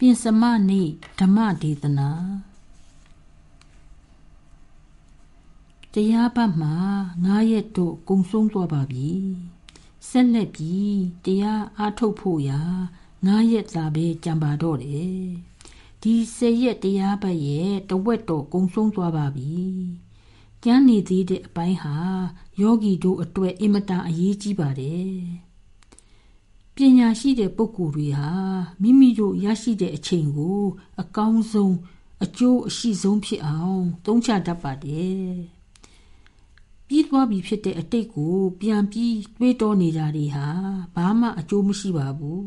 ပြင်စမနေ့ဓမ္မဒေသနာတရားပတ်မှာငါးရက်တို့ကုံဆုံးသွားပါပြီဆက်လက်ပြီးတရားအားထုတ်ဖို့ရာငါးရက်သာပဲကြံပါတော့တယ်ဒီဆယ်ရက်တရားပတ်ရဲ့တဝက်တော့ကုံဆုံးသွားပါပြီကျမ်းနေသေးတဲ့အပိုင်းဟာယောဂီတို့အတွက်အင်မတန်အရေးကြီးပါတယ် ပညာရှိတဲ့ပုဂ္ဂိုလ်တွေဟာမိမိတို့ရရှိတဲ့အချိန်ကို အကောင်းဆုံးအကျိုးအရှိဆုံးဖြစ်အောင်သုံးချတတ်ပါတယ်ပြီးသွားပြီဖြစ်တဲ့အတိတ်ကို ပြန်ပြီးတွေးတောနေတာတွေဟာဘာမှအကျိုးမရှိပါဘူး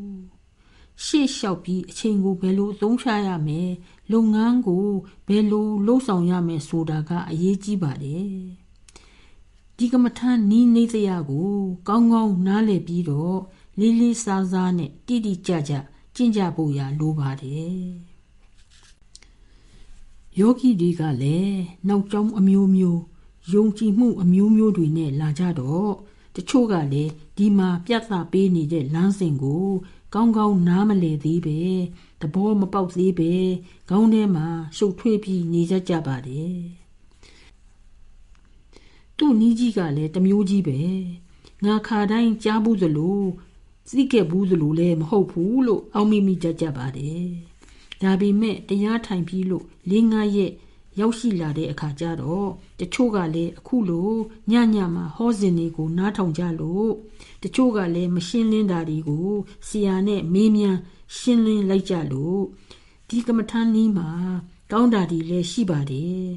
ရှေ့လျှောက်ပြီးအချိန်ကိုဘယ်လိုအသုံးချရမယ်လုပ်ငန်းကိုဘယ်လိုလုပ်ဆောင်ရမယ်ဆိုတာကအရေးကြီးပါတယ်ဒီကမ္မထန်နီးနေသရာကို ကောင်းကောင်းနားလည်ပြီးတော့ လေးလေးစားစားနဲ့တိတိကျကျကျင့်ကြဖို့ရလိုပါတယ်ယောဂီတွေကလည်းနောက်ကျောင်းအမျိုးမျိုးယုံကြည်မှုအမျိုးမျိုးတွေနဲ့လာကြတော့တချို့ကလည်းဒီမှာပြတ်သားပေးနေတဲ့လမ်းစဉ်ကို ကောင်းကောင်းနားမလည်သေးပဲသဘောမပေါက်သေးပဲခေါင်းထဲမှာရှုပ်ထွေးပြီးနေကြကြပါတယ်သူ့နီးကြီးကလည်းတမျိုးကြီးပဲငါခါတိုင်းကြားဘူးသလို သိခဲ့ဘူးသလိုလည်းမဟုတ်ဘူးလို့အောက်မိမိတတ်ကြပါတယ်ဒါပေမဲ့တရားထိုင်ပြီးလို့၄၅ရက်ရောက်ရှိလာတဲ့အခါကျတော့တချို့ကလည်းအခုလိုညညမှာဟောစဉ်တွေကိုနားထောင်ကြလို့တချို့ကလည်းမရှင်းလင်းတာတွေကိုဆရာနဲ့မေးမြန်းရှင်းလင်းလိုက်ကြလို့ဒီကမ္မထန်နီးမှာကောင်းတာတွေလည်းရှိပါတယ်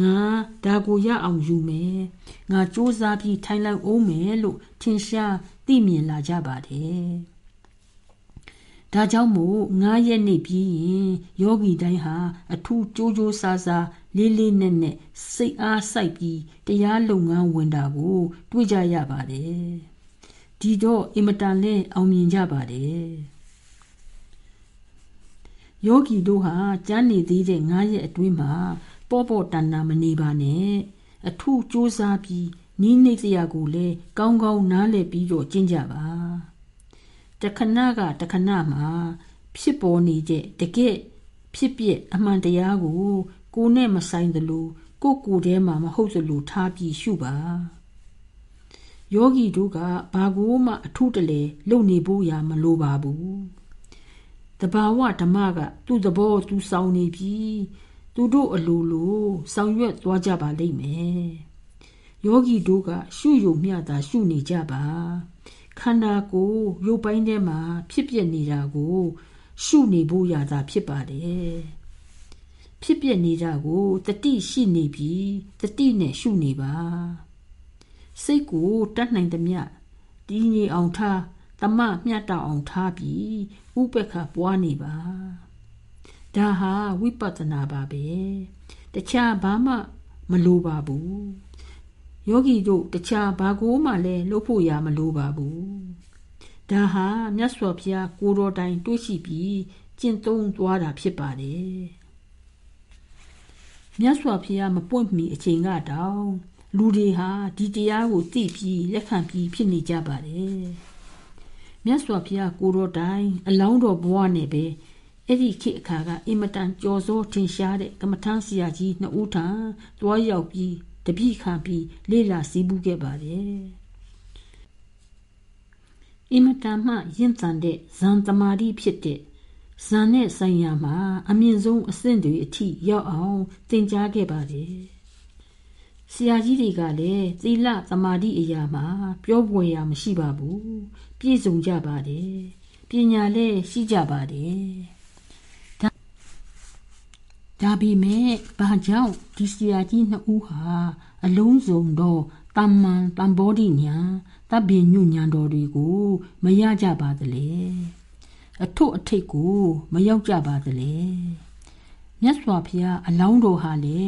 ငါဒါကိုရအောင်ယူမယ်ငါစူးစမ်းပြီးထိုင်လိုက်အောင်မယ်လို့ထင်ရှား သိမြင်လာကြပါတယ်ဒါကြောင့်မို့ငါးရက်နေပြီးရင်ယောဂီတိုင်းဟာအထူးကြိုးကြိုးစားစားလေးလေးနက်နက်စိတ်အားစိုက်ပြီးတရားလုပ်ငန်းဝင်တာကိုတွေ့ကြရပါတယ်ဒီတော့အင်မတန်လဲအောင်မြင်ကြပါတယ်ယောဂီတို့ဟာကျမ်းနေသေးတဲ့9ရက်အတွင်းမှာ ပေါ့ပေါ့တန်တန်မနေပါနဲ့အထူးစူးစမ်းပြီး နီးနေစရာကိုလည်းကောင်းကောင်းနားလည်ပြီးတော့ကျင့်ကြပါတခဏကတခဏမှာဖြစ်ပေါ်နေတဲ့တကယ့်ဖြစ်ပျက်အမှန်တရားကိုကိုယ်နဲ့မဆိုင်သလိုကိုယ်ကိုယ်ထဲမှာမဟုတ်သလိုထားပြီးရှုပါယောဂီတို့ကဘာကိုမှအထူးတလဲလုပ်နေဖို့ရာမလိုပါဘူးတဘာဝဓမ္မကသူ့သဘောသူဆောင်နေပြီးသူတို့အလိုလိုဆောင်ရွက်သွားကြပါလိမ့်မယ် ယောဂီတို့ကရှုယုံမျှတာရှုနေကြပါခန္ဓာကိုယ်ရုပ်ပိုင်းထဲမှာဖြစ်ပြနေတာကို ရှုနေဖို့ရတာဖြစ်ပါတယ်ဖြစ်ပြနေတာကိုတတိရှိနေပြီးတတိနဲ့ရှုနေပါစိတ်ကိုတတ်နိုင်သမျှဒီငြိအောင်ထားတမမျှတအောင်ထားပြီးဥပ္ပခပွားနေပါဒါဟာဝိပဿနာပါပဲတခြားဘာမှမလိုပါဘူး ယောဂီတို့တခြားဘာကိုမှလည်းလုပ်ဖို့ရမလိုပါဘူးဒါဟာမြတ်စွာဘုရားကိုတော်တိုင်တွေးရှိပြီးကျင့်သုံးသွားတာဖြစ်ပါတယ်မြတ်စွာဘုရားမပွင့်မီအချိန်ကတောင်လူတွေဟာဒီတရားကိုသိပြီးလက်ခံပြီးဖြစ်နေကြပါတယ်မြတ်စွာဘုရားကိုတော်တိုင် အလောင်းတော်ဘဝနဲ့ပဲအဲ့ဒီခေတ်အခါကအင်မတန်ကြော်စိုးထင်ရှားတဲ့ကမ္မထမ်းဆရာကြီးနှစ်ဦးထံတွားရောက်ပြီး တပိခံပြီးလေ့လာစည်းပူးခဲ့ပါတယ်အင်မတန်မှရင့်တန်တဲ့ဇန်တမာတိဖြစ်တဲ့ဇန်နဲ့ဆိုင်ရာမှာ အမြင့်ဆုံးအဆင့်တွေအထိရောက်အောင်သင်ကြားခဲ့ပါတယ်ဆရာကြီးတွေကလည်းသီလသမာဓိအရာမှာ ပြောပွေရာမရှိပါဘူးပြည့်စုံကြပါတယ်ပညာလည်းရှိကြပါတယ် ဒါပေမဲ့ဘာကြောင့်ဒီဆရာကြီးနှစ်ဦးဟာအလုံးစုံသောတမ္မန်တံဘောဓိညာတပ်ပင်ညွညာတော်တွေကိုမရကြပါသလဲအထွတ်အထိတ်ကိုမရောက်ကြပါသလဲမြတ်စွာဘုရားအလောင်းတော်ဟာလေ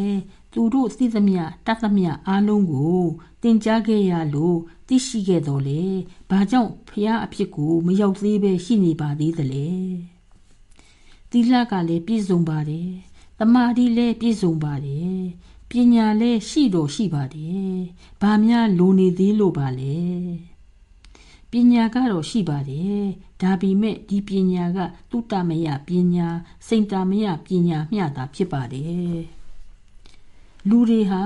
သူတို့သိသမျှတတ်သမျှအားလုံးကိုသင်ကြားခဲ့ရလို့သိရှိခဲ့တော်လေဘာကြောင့်ဘုရားအဖြစ်ကိုမရောက်သေးပဲရှိနေပါသေးသလဲသီလကလည်းပြည့်စုံပါတယ် တမာတိလည်းပြည့်စုံပါတယ်ပညာလည်းရှိတော်ရှိပါတယ်ဘာများလိုနေသေးလို့ပါလဲပညာကတော့ရှိပါတယ်ဒါပေမဲ့ဒီပညာကတုတ္တမယပညာစိန်တမယပညာမျှတာဖြစ်ပါတယ်လူတွေဟာ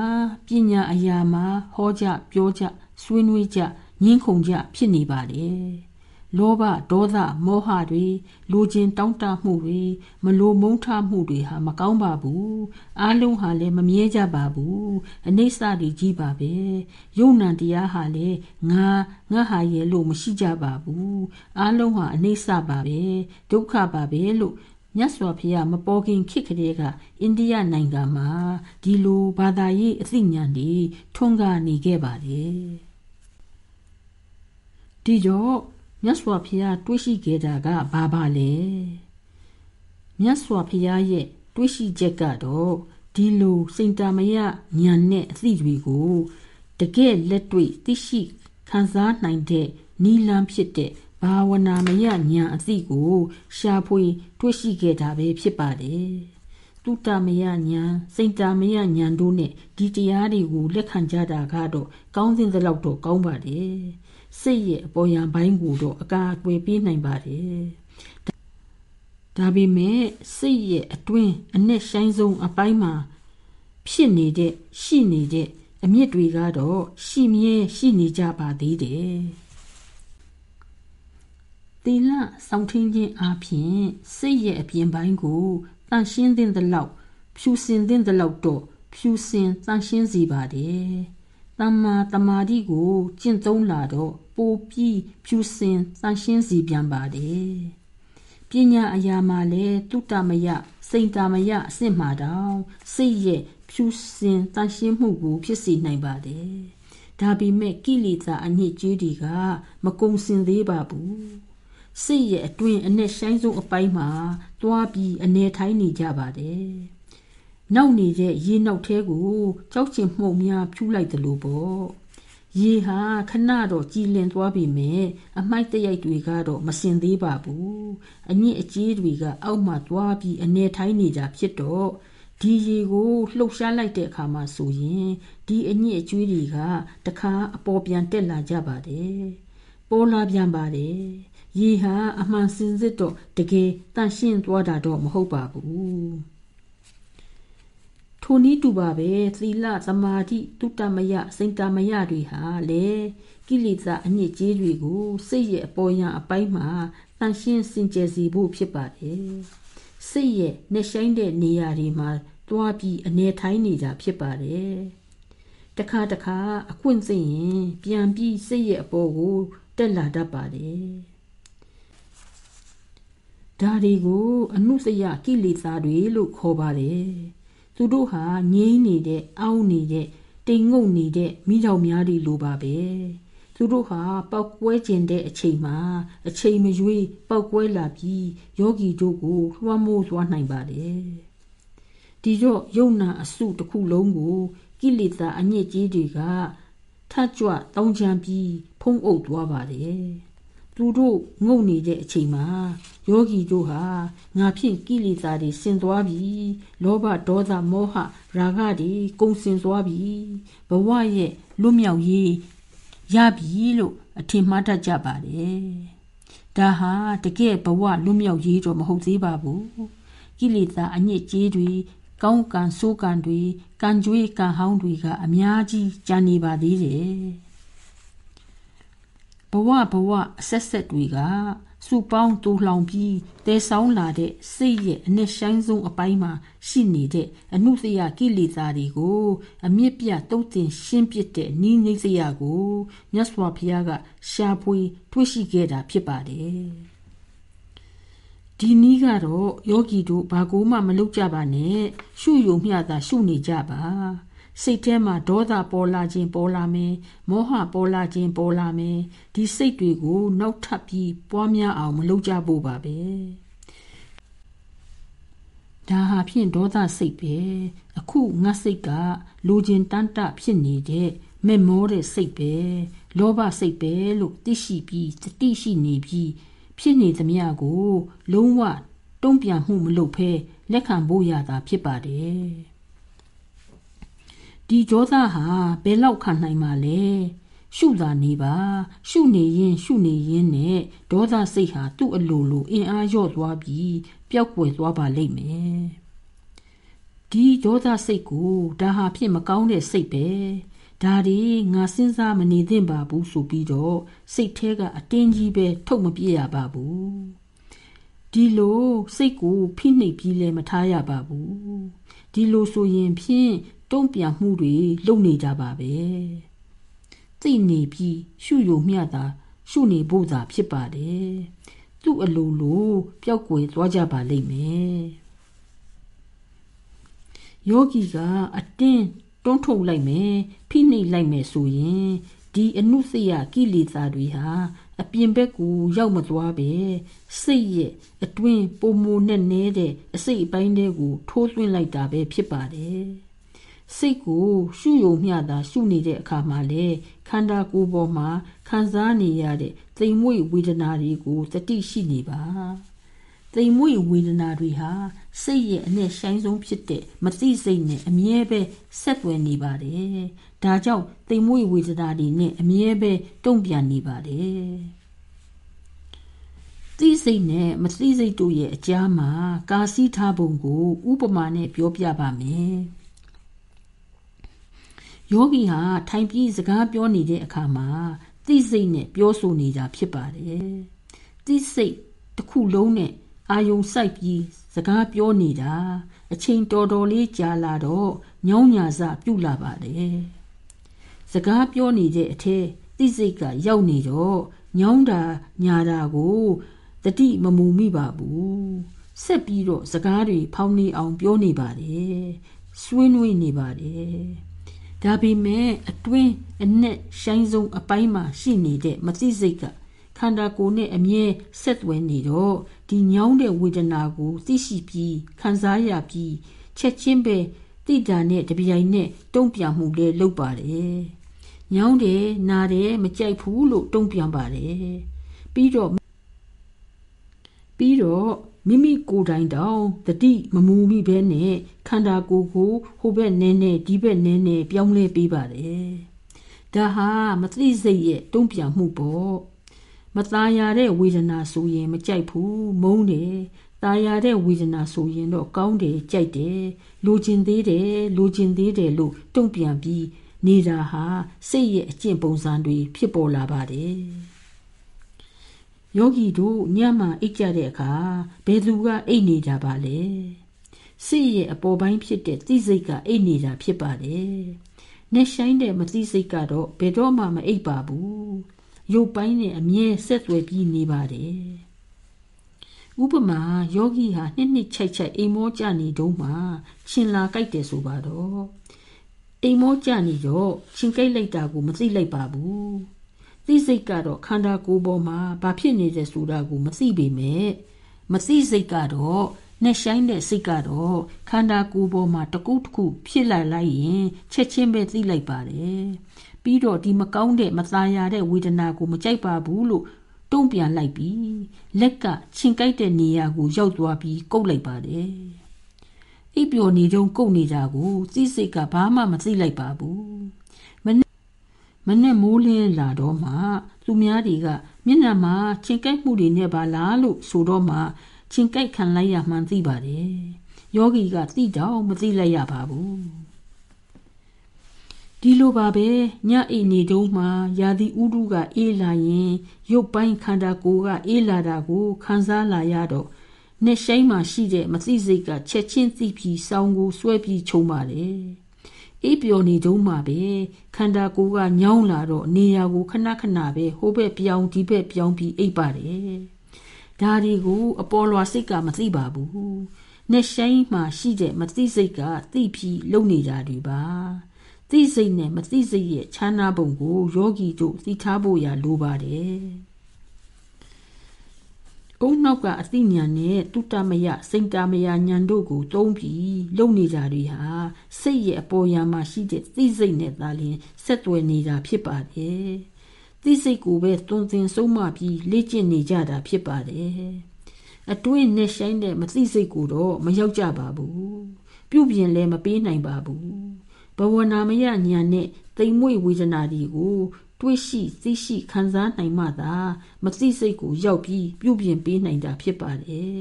ပညာအရာမှာဟောကြပြောကြဆွေးနွေးကြညှင်းခုန်ကြဖြစ်နေပါတယ် လောဘဒေါသမောဟတွေလိုချင်တောင်းတမှုတွေမလိုမုန်းထမှုတွေဟာမကောင်းပါဘူးအားလုံးဟာလည်းမမြဲကြပါဘူးအနိစ္စတွေကြီးပါပဲယုံ nant တရားဟာလည်းငါငါဟာရဲ့လို့မရှိကြပါဘူးအားလုံးဟာအနိစ္စပါပဲဒုက္ခပါပဲလို့မြတ်စွာဘုရားမပေါ်ခင်ခေတ်ကလေးကအိန္ဒိယနိုင်ငံမှာဒီလိုဘာသာရေးအသိဉာဏ်တွေထွန်းကားနေခဲ့ပါတယ်ဒီကြောင့် မြတ်စွာဘုရားတွေးရှိခဲ့တာကဘာပါလဲမြတ်စွာဘုရားရဲ့တွေးရှိချက်ကတော့ဒီလိုစိန်တမယဉာဏ်နဲ့အသိတွေကိုတကယ်လက်တွေ့သိရှိခံစားနိုင်တဲ့နီလန်းဖြစ်တဲ့ဘာဝနာမယဉာဏ်အသိကို ရှာဖွေ တွေ့ရှိခဲ့တာပဲဖြစ်ပါတယ်တုတမယဉာဏ်စိတ်တမယဉာဏ်တို့နဲ့ဒီတရားတွေကိုလက်ခံကြတာကတော့ကောင်းစဉ်သလောက်တော့ကောင်းပါတယ် စိတ်ရဲ့အပေါ်ယံဘိုင်းကိုတော့အကာအကွယ်ပေးနိုင်ပါတယ်ဒါပေမဲ့စိတ်ရဲ့အတွင်းအနဲ့ဆိုင်ဆုံးအပိုင်းမှာဖြစ်နေတဲ့ရှိနေတဲ့အမြင့်တွေကတော့ရှိမြဲရှိနေကြပါသေးတယ်သီလစောင့်ထင်းခြင်းအပြင်စိတ်ရဲ့အပြင်ပိုင်းကိုတန်ရှင်းတဲ့လောက်ဖြူစင်တဲ့လောက်တော့ဖြူစင်တန်ရှင်းစီပါတယ် တမ္မာတမာတိကိုကျင့်သုံးလာတော့ပိုပြီးဖြူစင်တန်ရှင်းစီပြန်ပါတယ်ပညာအရာမှာလည်းတုတ္တမယစိန်တမယအစစ်မှာတောင်စိတ်ရဲ့ဖြူစင်တန်ရှင်းမှုကိုဖြစ်စေနိုင်ပါတယ်ဒါပေမဲ့ကိလေသာအညစ်အကြေးတွေကမကုံစင်သေးပါဘူးစိတ်ရဲ့အတွင်းအနဲ့ဆိုင်ဆုံးအပိုင်းမှာတွားပြီးအနေထိုင်းနေကြပါတယ် နောက်နေတဲ့ရေနောက်ထဲကိုကြောက်ချင်မှုံများဖြူးလိုက်တယ်လို့ပေါ့ရေဟာခဏတော့ကြည်လင်သွားပြီမဲ့အမိုက်တရိုက်တွေကတော့မစင်သေးပါဘူးအညစ်အကြေးတွေကအောက်မှာသွားပြီးအနေထိုင်းနေကြဖြစ်တော့ဒီရေကိုလှုပ်ရှားလိုက်တဲ့အခါမှာဆိုရင်ဒီအညစ်အကြေးတွေကတခါအပေါ်ပြန်တက်လာကြပါတယ်ပေါ်လာပြန်ပါတယ်ရေဟာအမှန်စင်စစ်တော့တကယ်တန့်ရှင်းသွားတာတော့မဟုတ်ပါဘူး ထိုနည်းတူပါပဲသီလသမာဓိတုတ္တမယစိတ်တမယတွေဟာလေကိလေသာအညစ်အကြေးတွေကိုစိတ်ရဲ့အပေါ်ယံအပိုင်းမှာတန့်ရှင်းစင်ကြယ်စေဖို့ဖြစ်ပါတယ်စိတ်ရဲ့နှဆိုင်တဲ့နေရာတွေမှာတွားပြီးအနေထိုင်းနေကြဖြစ်ပါတယ်တခါတခါအခွင့်စိတ်ရင်ပြန်ပြီးစိတ်ရဲ့အပေါ်ကိုတက်လာတတ်ပါတယ်ဒါတွေကိုအနုစရကိလေသာတွေလို့ခေါ်ပါတယ် သူတို့ဟာငြိမ့်နေတဲ့အောင်းနေတဲ့တိမ်ငုံနေတဲ့မိကြောင်များတွေလိုပါပဲသူတို့ဟာပောက်ကွဲကျင်တဲ့အချိန်မှာအချိန်မရွေးပောက်ကွဲလာပြီးယောဂီတို့ကိုလွှမ်းမိုးသွားနိုင်ပါတယ်ဒီတော့ယုံနာအစုတစ်ခုလုံးကိုကိလေသာအညစ်အကြေးတွေကထကြွတောင်းချမ်းပြီးဖုံးအုပ်သွားပါတယ်သူတို့ငုံနေတဲ့အချိန်မှာ ယောဂီတို့ဟာငါဖြင့်ကိလေသာတွေဆင်သွားပြီလောဘဒေါသမောဟရာဂတွေကုန်စင်သွားပြီဘဝရဲ့လွတ်မြောက်ရေးရပြီလို့အထင်မှားတတ်ကြပါတယ်ဒါဟာတကယ်ဘဝလွတ်မြောက်ရေးတော့မဟုတ်သေးပါဘူးကိလေသာအညစ်အကြေးတွေကောင်းကံဆိုးကံတွေကံကြွေးကံဟောင်းတွေကအများကြီးကြာနေပါသေးတယ်ဘဝဘဝအဆက်ဆက်တွေက စုပေါင်းတူလောင်ပြီးတဲဆောင်လာတဲ့စိတ်ရဲ့အနှစ်ဆိုင်ဆုံးအပိုင်းမှာရှိနေတဲ့အနုစရကိလေသာတွေကိုအမြင့်ပြတုတ်တင်ရှင်းပစ်တဲ့နိနေစရာကိုမြတ်စွာဘုရားကရှာဖွေတွေ့ရှိခဲ့တာဖြစ်ပါတယ်ဒီနည်းကတော့ယောဂီတို့ဘာကိုမှမလုပ်ကြပါနဲ့ရှုယုံမျှသာရှုနေကြပါ စိတ်ထဲမှာဒေါသပေါ်လာခြင်းပေါ်လာမယ်မောဟပေါ်လာခြင်းပေါ်လာမယ်ဒီစိတ်တွေကိုနောက်ထပ်ပြီးပွားများအောင်မလုပ်ကြဖို့ပါပဲဒါဟာဖြင့်ဒေါသစိတ်ပဲအခုငါစိတ်ကလူချင်းတန်းတဖြစ်နေတဲ့မေမောတဲ့စိတ်ပဲလောဘစိတ်ပဲလို့သိရှိပြီးတတိရှိနေပြီးဖြစ်နေသမျှကို လုံးဝတုံ့ပြန်မှုမလုပ်ဘဲလက်ခံဖို့ရတာဖြစ်ပါတယ် ဒီဒေါသဟာဘယ်လောက်ခံနိုင်မှာလဲရှုသာနေပါ ရှုနေရင် ရှုနေရင်နဲ့ဒေါသစိတ်ဟာသူ့အလိုလိုအင်အားလျော့သွားပြီးပျောက်ကွယ်သွားပါလိမ့်မယ်ဒီဒေါသစိတ်ကိုဒါဟာဖြစ်မကောင်းတဲ့စိတ်ပဲဒါဒီငါစဉ်းစားမနေသင့်ပါဘူးဆိုပြီးတော့စိတ်แท้ကအတင်းကြီးပဲထုတ်မပြရပါဘူးဒီလိုစိတ်ကိုဖိနှိပ်ပြီးလည်းမထားရပါဘူးဒီလိုဆိုရင်ဖြင့် တုံ့ပြန်မှုတွေလုပ်နေကြပါပဲသိနေပြီးရှုယုံမျှတာရှုနေဖို့သာဖြစ်ပါတယ်သူ့အလိုလိုပျောက်ကွယ်သွားကြပါလိမ့်မယ်ယောဂီကအတင်းတွန်းထုတ်လိုက်မယ်ဖိနှိပ်လိုက်မယ်ဆိုရင်ဒီအနုစရကိလေသာတွေဟာအပြင်ဘက်ကိုရောက်မသွားပဲစိတ်ရဲ့အတွင်းပုံမနဲ့နဲတဲ့အစိတ်အပိုင်းတွေကိုထိုးသွင်းလိုက်တာပဲဖြစ်ပါတယ် စိတ်ကိုရှုယုံမျှတာရှုနေတဲ့အခါမှာလေခန္ဓာကိုယ်ပေါ်မှာခံစားနေရတဲ့သိမ်မွေ့ဝေဒနာတွေကိုတတိရှိနေပါသိမ်မွေ့ဝေဒနာတွေဟာစိတ်ရဲ့အနဲ့ဆိုင်ဆုံးဖြစ်တဲ့မသိစိတ်နဲ့အမြဲပဲဆက်သွယ်နေပါတယ်။ဒါကြောင့်သိမ်မွေ့ဝေဒနာတွေနဲ့အမြဲပဲတုံ့ပြန်နေပါတယ်။သိစိတ်နဲ့မသိစိတ်တို့ရဲ့အကြားမှာကာစီးထားပုံကို ဥပမာနဲ့ပြောပြပါမယ်။ ယောဂီဟာထိုင်ပြီးစကားပြောနေတဲ့အခါမှာသိစိတ်နဲ့ပြောဆိုနေတာဖြစ်ပါတယ်။သိစိတ်တစ်ခုလုံးနဲ့အာယုံစိုက်ပြီးစကားပြောနေတာအချိန်တော်တော်လေးကြာလာတော့ညောင်းညာစပြုတ်လာပါတယ်စကားပြောနေတဲ့အထက်သိစိတ်ကရောက်နေတော့ညောင်းတာညာတာကိုတတိမမူမိပါဘူးဆက်ပြီးတော့စကားတွေဖောင်းနေအောင်ပြောနေပါတယ်ဆွေးနွေးနေပါတယ် ဒါပေမဲ့အတွင်းအနက်ရှိုင်းဆုံးအပိုင်းမှာရှိနေတဲ့မသိစိတ်ကခန္ဓာကိုယ်နဲ့အမြဲဆက်သွယ်နေတော့ဒီညောင်းတဲ့ဝေဒနာကိုသိရှိပြီးခံစားရပြီးချက်ချင်းပဲတိတာနဲ့တပြိုင်နဲ့တုံ့ပြန်မှုလေးလုပ်ပါတယ်။ညောင်းတယ်နာတယ်မကြိုက်ဘူးလို့တုံ့ပြန်ပါတယ်။ပြီးတော့ပြီးတော့ မိမိကိုယ်တိုင်တောင်တတိမမူမိဘဲနဲ့ခန္ဓာကိုယ်ကိုဟိုဘက်နဲနဲဒီဘက်နဲနဲပြောင်းလဲပေးပါတယ်။ဒါဟာမသိစိတ်ရဲ့တုံ့ပြန်မှုပေါ့။မตายရတဲ့ဝေဒနာဆိုရင်မကြိုက်ဘူးမုန်းတယ်ตายရတဲ့ဝေဒနာဆိုရင်တော့ကောင်းတယ်ကြိုက်တယ်လိုချင်သေးတယ်လိုချင်သေးတယ်လို့တုံ့ပြန်ပြီးနေတာဟာစိတ်ရဲ့အကျင့်ပုံစံတွေဖြစ်ပေါ်လာပါတယ် ယောဂီတို့ညမှအိတ်ကြတဲ့အခါဘယ်သူကအိတ်နေကြပါလဲစိတ်ရဲ့အပေါ်ပိုင်းဖြစ်တဲ့သိစိတ်ကအိတ်နေတာဖြစ်ပါတယ်။နေဆိုင်တဲ့မသိစိတ်ကတော့ဘယ်တော့မှမအိတ်ပါဘူးရုပ်ပိုင်းနဲ့အမြဲဆက်သွယ်ပြီးနေပါတယ်ဥပမာယောဂီဟာနှစ်နှစ်ချိုက်ချိုက်အိမ်မောကြနေတုံးမှာရှင်လာကြိုက်တယ်ဆိုပါတော့အိမ်မောကြနေတော့ရှင်ကြိုက်လိုက်တာကိုမသိလိုက်ပါဘူး သိစိတ်ကတော့ခန္ဓာကိုယ်ပေါ်မှာဘာဖြစ်နေတယ်ဆိုတာကိုမသိပေမဲ့မသိစိတ်ကတော့နဲ့ဆိုင်တဲ့စိတ်ကတော့ခန္ဓာကိုယ်ပေါ်မှာတကုတ်တခုဖြစ်လာလိုက်ရင်ချက်ချင်းပဲသိလိုက်ပါတယ်ပြီးတော့ဒီမကောင်းတဲ့မသားရတဲ့ဝေဒနာကိုမကြိုက်ပါဘူးလို့တုံ့ပြန်လိုက်ပြီးလက်ကခြင်ကိုက်တဲ့နေရာကိုရောက်သွားပြီးကုတ်လိုက်ပါတယ်အိပ်ပျော်နေကြုံကုတ်နေတာကိုသိစိတ်ကဘာမှမသိလိုက်ပါဘူး မနဲ့မိုးလင်းလာတော့မှသူများတွေကမျက်နှာမှာချင်ကြိုက်မှုတွေနဲ့ပါလားလို့ဆိုတော့မှချင်ကြိုက်ခံလိုက်ရမှန်းသိပါတယ်ယောဂီကသိတော့မသိလိုက်ရပါဘူးဒီလိုပါပဲညအိနေတုံးမှာယာတိဥတုကအေးလာရင် ရုပ်ပိုင်းခန္ဓာကိုယ်ကအေးလာတာကိုခံစားလာရတော့နဲ့ဆိုင်မှာရှိတဲ့မသိစိတ်ကချက်ချင်းသိပြီးစောင်းကိုဆွဲပြီးခြုံပါတယ် အေးပျော်နေတုံးမှာပဲခန္ဓာကိုယ်ကညောင်းလာတော့နေရာကိုခဏခဏပဲဟိုဘက်ပြောင်းဒီဘက်ပြောင်းပြီးအိပ်ပါတယ်ဒါတွေကိုအပေါ်လွာစိတ်ကမသိပါဘူးနဲ့ဆိုင်မှာရှိတဲ့မသိစိတ်ကသိပြီးလုံနေတာတွေပါသိစိတ်နဲ့မသိစိတ်ရဲ့ခြားနာပုံကိုယောဂီတို့သိထားဖို့ရလိုပါတယ်။ အုံနောက်ကအသိဉာဏ်နဲ့တုတ္တမယစိတ်တမယဉာဏ်တို့ကိုသုံးပြီးလုံနေကြတွေဟာစိတ်ရဲ့အပေါ်ယံမှာရှိတဲ့သိစိတ်နဲ့သာလျှင်ဆက်သွယ်နေတာဖြစ်ပါတယ်။သိစိတ်ကိုပဲသွန်သင်ဆုံးမပြီးလေ့ကျင့်နေကြတာဖြစ်ပါတယ်။အတွင်းနဲ့ဆိုင်တဲ့မသိစိတ်ကိုတော့မရောက်ကြပါဘူး။ပြုပြင်လည်းမပေးနိုင်ပါဘူး။ဘဝနာမယညာနဲ့တိမ်မွေ့ဝေဒနာတွေကို တွေးရှိသိရှိခံစားနိုင်မှသာမသိစိတ်ကိုရောက်ပြီးပြုပြင်ပေးနိုင်တာဖြစ်ပါတယ်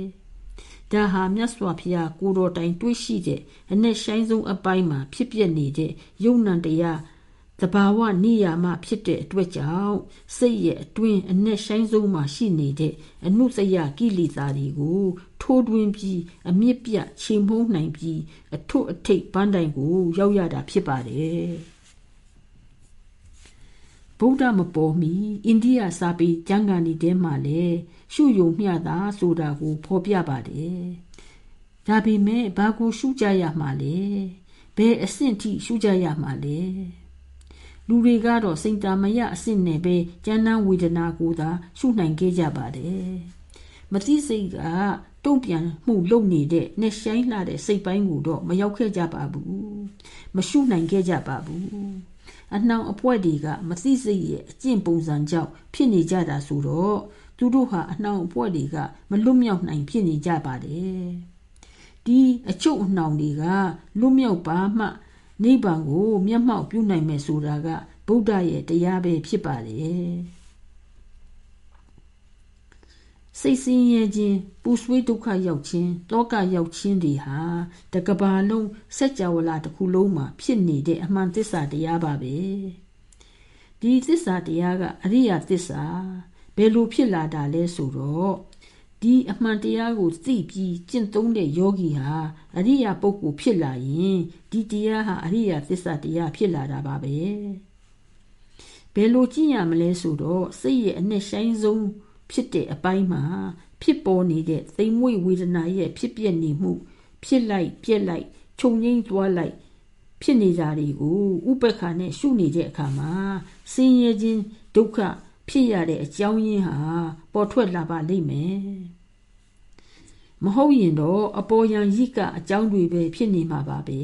ဒါဟာမြတ်စွာဘုရားကိုတော်တိုင်တွေးရှိတဲ့အ내ဆိုင်ဆုံးအပိုင်းမှာဖြစ်ပျက်နေတဲ့ယုံ nant တရားတဘာဝနိယာမဖြစ်တဲ့အတွက်ကြောင့်စိတ်ရဲ့အတွင်းအ내ဆိုင်ဆုံးမှာရှိနေတဲ့အနုစယကိလေသာတွေကိုထိုးတွင်းပြီးအမြင့်ပြချိန်မှုန်းနိုင်ပြီးအထွတ်အထိပ်ပန်းတိုင်ကိုရောက်ရတာဖြစ်ပါတယ် ဗုဒ္ဓမပေါ်မီအိန္ဒိယစာပေကျမ်းဂန်ဒီထဲမှာလည်းရှုယုံမျှတာဆိုတာကို ဖော်ပြပါတယ်ဒါပေမဲ့ဘာကိုရှုကြရမှာလဲဘယ်အဆင့်ထိရှုကြရမှာလဲလူတွေကတော့စိတ်တမရအဆင့်နဲ့ပဲကျမ်းမ်းဝေဒနာကိုသာရှုနိုင်ခဲ့ကြပါတယ်မသိစိတ်ကတုံ့ပြန်မှုလုပ်နေတဲ့နဲ့ဆိုင်လာတဲ့စိတ်ပိုင်းကိုတော့မရောက်ခဲ့ကြပါဘူးမရှုနိုင်ခဲ့ကြပါဘူး အနှောင်အပွဲတွေကမသိစိတ်ရဲ့အကျင့်ပုံစံကြောင့်ဖြစ်နေကြတာဆိုတော့သူတို့ဟာအနှောင်အပွဲတွေကမလွတ်မြောက်နိုင်ဖြစ်နေကြပါတယ်ဒီအချုပ်အနှောင်တွေကလွတ်မြောက်ပါမှနိဗ္ဗာန်ကိုမျက်မှောက်ပြုနိုင်မယ်ဆိုတာကဗုဒ္ဓရဲ့တရားပဲဖြစ်ပါတယ် စိတ်ဆင်းရဲခြင်းပူဆွေးဒုက္ခရောက်ခြင်းတောကရောက်ခြင်းတွေဟာတကဘာလုံးစัจ java လာတစ်ခုလုံးမှာဖြစ်နေတဲ့အမှန်သစ္စာတရားပါပဲဒီသစ္စာတရားကအရိယာသစ္စာဘယ်လိုဖြစ်လာတာလဲဆိုတော့ဒီအမှန်တရားကိုသိပြီးကျင့်သုံးတဲ့ယောဂီဟာအရိယာပုဂ္ဂိုလ်ဖြစ်လာရင်ဒီတရားဟာအရိယာသစ္စာတရားဖြစ်လာတာပါပဲဘယ်လိုကျင့်ရမလဲဆိုတော့စိတ်ရဲ့အနဲ့ဆိုင်ဆုံး ဖြစ်တဲ့အပိုင်းမှာဖြစ်ပေါ်နေတဲ့သိမ်မွေ့ဝေဒနာရဲ့ဖြစ်ပြနေမှု ဖြစ်လိုက်ပြက်လိုက်ခြုံငိမ့်သွားလိုက် ဖြစ်နေကြတွေကိုဥပက္ခနဲ့ရှုနေတဲ့အခါမှာဆင်းရဲခြင်းဒုက္ခဖြစ်ရတဲ့အကြောင်းရင်းဟာပေါ်ထွက်လာပါလိမ့်မယ်မဟုတ်ရင်တော့အပေါ်ယံရိကအကြောင်းတွေပဲဖြစ်နေမှာပါပဲ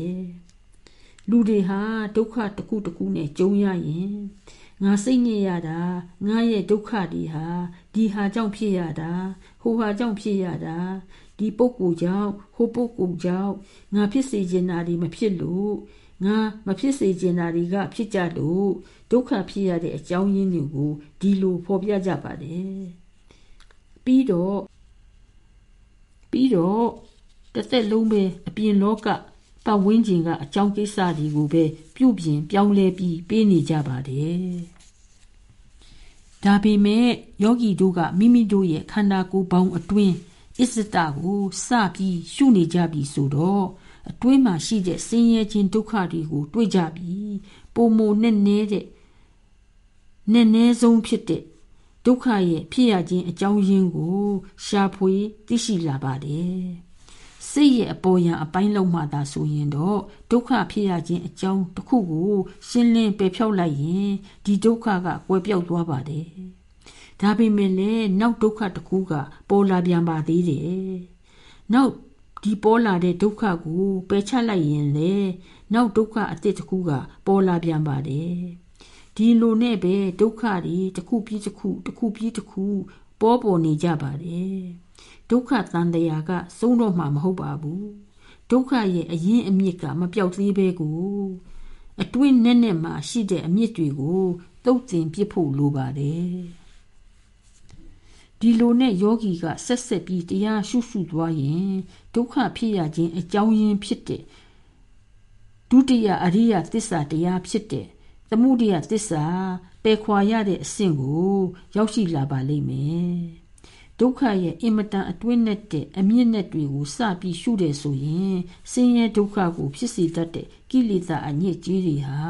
လူတွေဟာဒုက္ခတစ်ခုတစ်ခုနဲ့ကြုံရရင် ငါစိတ်ညစ်ရတာငါရဲ့ဒုက္ခတွေဟာဒီဟာကြောင့်ဖြစ်ရတာဟိုဟာကြောင့်ဖြစ်ရတာဒီပုဂ္ဂိုလ်ကြောင့်ဟိုပုဂ္ဂိုလ်ကြောင့်ငါဖြစ်စေချင်တာတွေမဖြစ်လို့ငါမဖြစ်စေချင်တာတွေကဖြစ်ကြလို့ဒုက္ခဖြစ်ရတဲ့အကြောင်းရင်းတွေကိုဒီလိုဖော်ပြကြပါတယ်ပြီးတော့ပြီးတော့တစ်သက်လုံးပဲအပြင်လောက ပတ်ဝန်းကျင်ကအကြောင်းကိစ္စတွေကိုပဲပြုပြင်ပြောင်းလဲပြီးပေးနေကြပါတယ်ဒါပေမဲ့ယောဂီတို့ကမိမိတို့ရဲ့ခန္ဓာကိုယ်ပေါင်းအတွင်းအစ္စတကိုစပြီးရှုနေကြပြီဆိုတော့အတွင်းမှာရှိတဲ့ဆင်းရဲခြင်းဒုက္ခတွေကိုတွေ့ကြပြီပုံမနဲ့နေတဲ့နဲ့နဲဆုံးဖြစ်တဲ့ဒုက္ခရဲ့ဖြစ်ရခြင်းအကြောင်းရင်းကိုရှာဖွေသိရှိလာပါတယ် စိတ်ရဲ့အပေါ်ယံအပိုင်းလုံးမှသာဆိုရင်တော့ဒုက္ခဖြစ်ရခြင်းအကြောင်းတစ်ခုကို ရှင်းလင်းပယ်ဖြောက်လိုက်ရင်ဒီဒုက္ခကကွယ်ပြောက်သွားပါတယ်ဒါပေမဲ့လည်းနောက်ဒုက္ခတစ်ခုက ပေါ်လာပြန်ပါသေးတယ်နောက်ဒီပေါ်လာတဲ့ဒုက္ခကိုပယ်ချလိုက်ရင်လေနောက်ဒုက္ခအတစ်တစ်ခုက ပေါ်လာပြန်ပါတယ်ဒီလိုနဲ့ပဲဒုက္ခတွေတစ်ခုပြီးတစ်ခုတစ်ခုပြီးတစ်ခုပေါ်ပေါ်နေကြပါတယ် ဒုက္ခတန်တရားကစုံတော့မှမဟုတ်ပါဘူးဒုက္ခရဲ့အရင်အမြစ်ကမပြောက်သေးပဲကိုအတွင်းနဲ့နဲ့မှရှိတဲ့အမြစ်တွေကိုတုတ်တင်ပစ်ဖို့လိုပါတယ်ဒီလိုနဲ့ယောဂီကဆက်ဆက်ပြီးတရားရှုရှုသွားရင်ဒုက္ခဖြစ်ရခြင်းအကြောင်းရင်းဖြစ်တဲ့ဒုတိယအရိယသစ္စာတရားဖြစ်တဲ့သမုဒိယသစ္စာပယ်ခွာရတဲ့အဆင့်ကို ရောက်ရှိလာပါလိမ့်မယ် ဒုက္ခရဲ့အင်မတန်အတွင်းနဲ့တဲ့အမြင့်နဲ့တွေကိုစပြီးရှုတယ်ဆိုရင်ဆင်းရဲဒုက္ခကိုဖြစ်စေတတ်တဲ့ကိလေသာအညစ်အကြေးတွေဟာ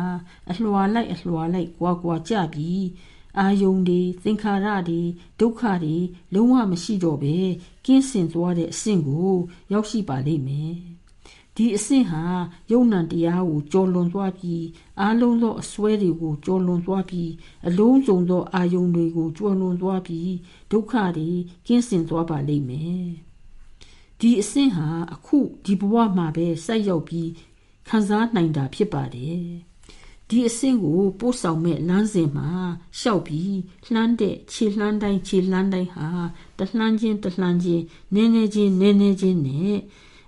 အလွှာလိုက်အလွှာလိုက်ကွာကွာကြပြီးအာယုန်တွေသင်္ခါရတွေဒုက္ခတွေလုံးဝမရှိတော့ပဲကင်းစင်သွားတဲ့အဆင့်ကို ရောက်ရှိပါလိမ့်မယ် ဒီအဆင့်ဟာယုံ nant တရားကိုကြော်လွန်သွားပြီးအာလုံးသောအစွဲတွေကိုကြော်လွန်သွားပြီးအလုံးစုံသောအာယုန်တွေကိုကြော်လွန်သွားပြီးဒုက္ခတွေကင်းစင်သွားပါလိမ့်မယ်ဒီအဆင့်ဟာအခုဒီဘဝမှာပဲဆက်ရောက်ပြီးခံစားနိုင်တာဖြစ်ပါတယ်ဒီအဆင့်ကိုပို့ဆောင်မဲ့လမ်းစဉ်မှာရှောက်ပြီးလှမ်းတဲ့ခြေလှမ်းတိုင်းခြေလှမ်းတိုင်းဟာတလှမ်းချင်းတလှမ်းချင်းနည်းနည်းချင်းနည်းနည်းချင်းနဲ့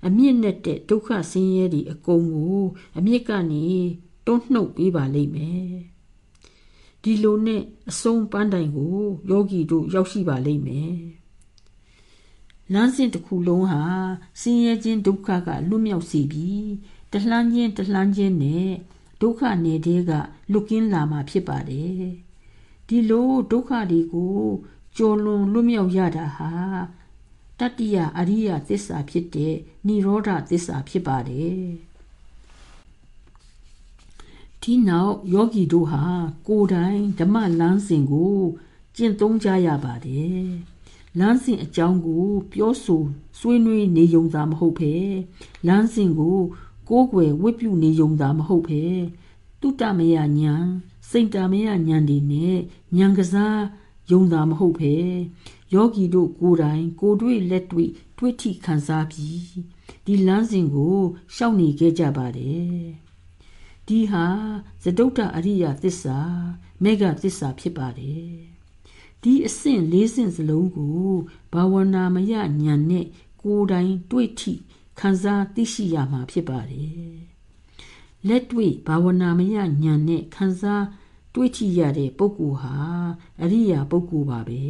အမြင့်နဲ့တဲ့ဒုက္ခဆင်းရဲတွေအကုန်ကိုအမြင့်ကနေတွန်းနှုတ်ပေးပါလိမ့်မယ်ဒီဒီလိုနဲ့အဆုံးပန်းတိုင်ကိုယောဂီတို့ရောက်ရှိပါလိမ့်မယ်လမ်းစဉ်တစ်ခုလုံးဟာဆင်းရဲခြင်းဒုက္ခကလွတ်မြောက်စေပြီးတလှမ်းခြင်းတလှမ်းခြင်းနဲ့ဒုက္ခနယ်တဲ့ကလွတ်ကင်းလာမှာဖြစ်ပါတယ်ဒီလိုဒုက္ခတွေကိုကျော်လွန်လွတ်မြောက်ရတာဟာ တတ္တိယအရိယသစ္စာဖြစ်တဲ့និရောဓသစ္စာဖြစ်ပါတယ်ဒီနောက်ယောဂီတို့ဟာကိုယ်တိုင်ဓမ္မလမ်းစဉ်ကိုကျင့်သုံးကြရပါတယ်လမ်းစဉ်အကြောင်းကို ပြောဆိုဆွေးနွေးနေုံသာမဟုတ်ပဲလမ်းစဉ်ကိုကိုးကွယ်ဝတ်ပြုနေုံသာမဟုတ်ပဲတုတ္တမယညာစိတ်တမယညာတွေနဲ့ဉာဏ်ကစားယုံသာမဟုတ်ပဲ ယောဂီတို့ကိုယ်တိုင် ကိုတွေ့လက်တွေ့တွေ့ထိခံစားပြီးဒီလမ်းစဉ်ကိုရှောက်နေခဲ့ကြပါတယ်ဒီဟာသဒုတ္တအရိယသစ္စာမေဃသစ္စာဖြစ်ပါတယ်ဒီအဆင့်၄ဆင့်စလုံးကိုဘာဝနာမယဉာဏ်နဲ့ကိုယ်တိုင်တွေ့ထိခံစားသိရှိရမှာဖြစ်ပါတယ်လက်တွေ့ဘာဝနာမယဉာဏ်နဲ့ခံစားတွေ့ထိရတဲ့ပုဂ္ဂိုလ်ဟာအရိယာပုဂ္ဂိုလ်ပါပဲ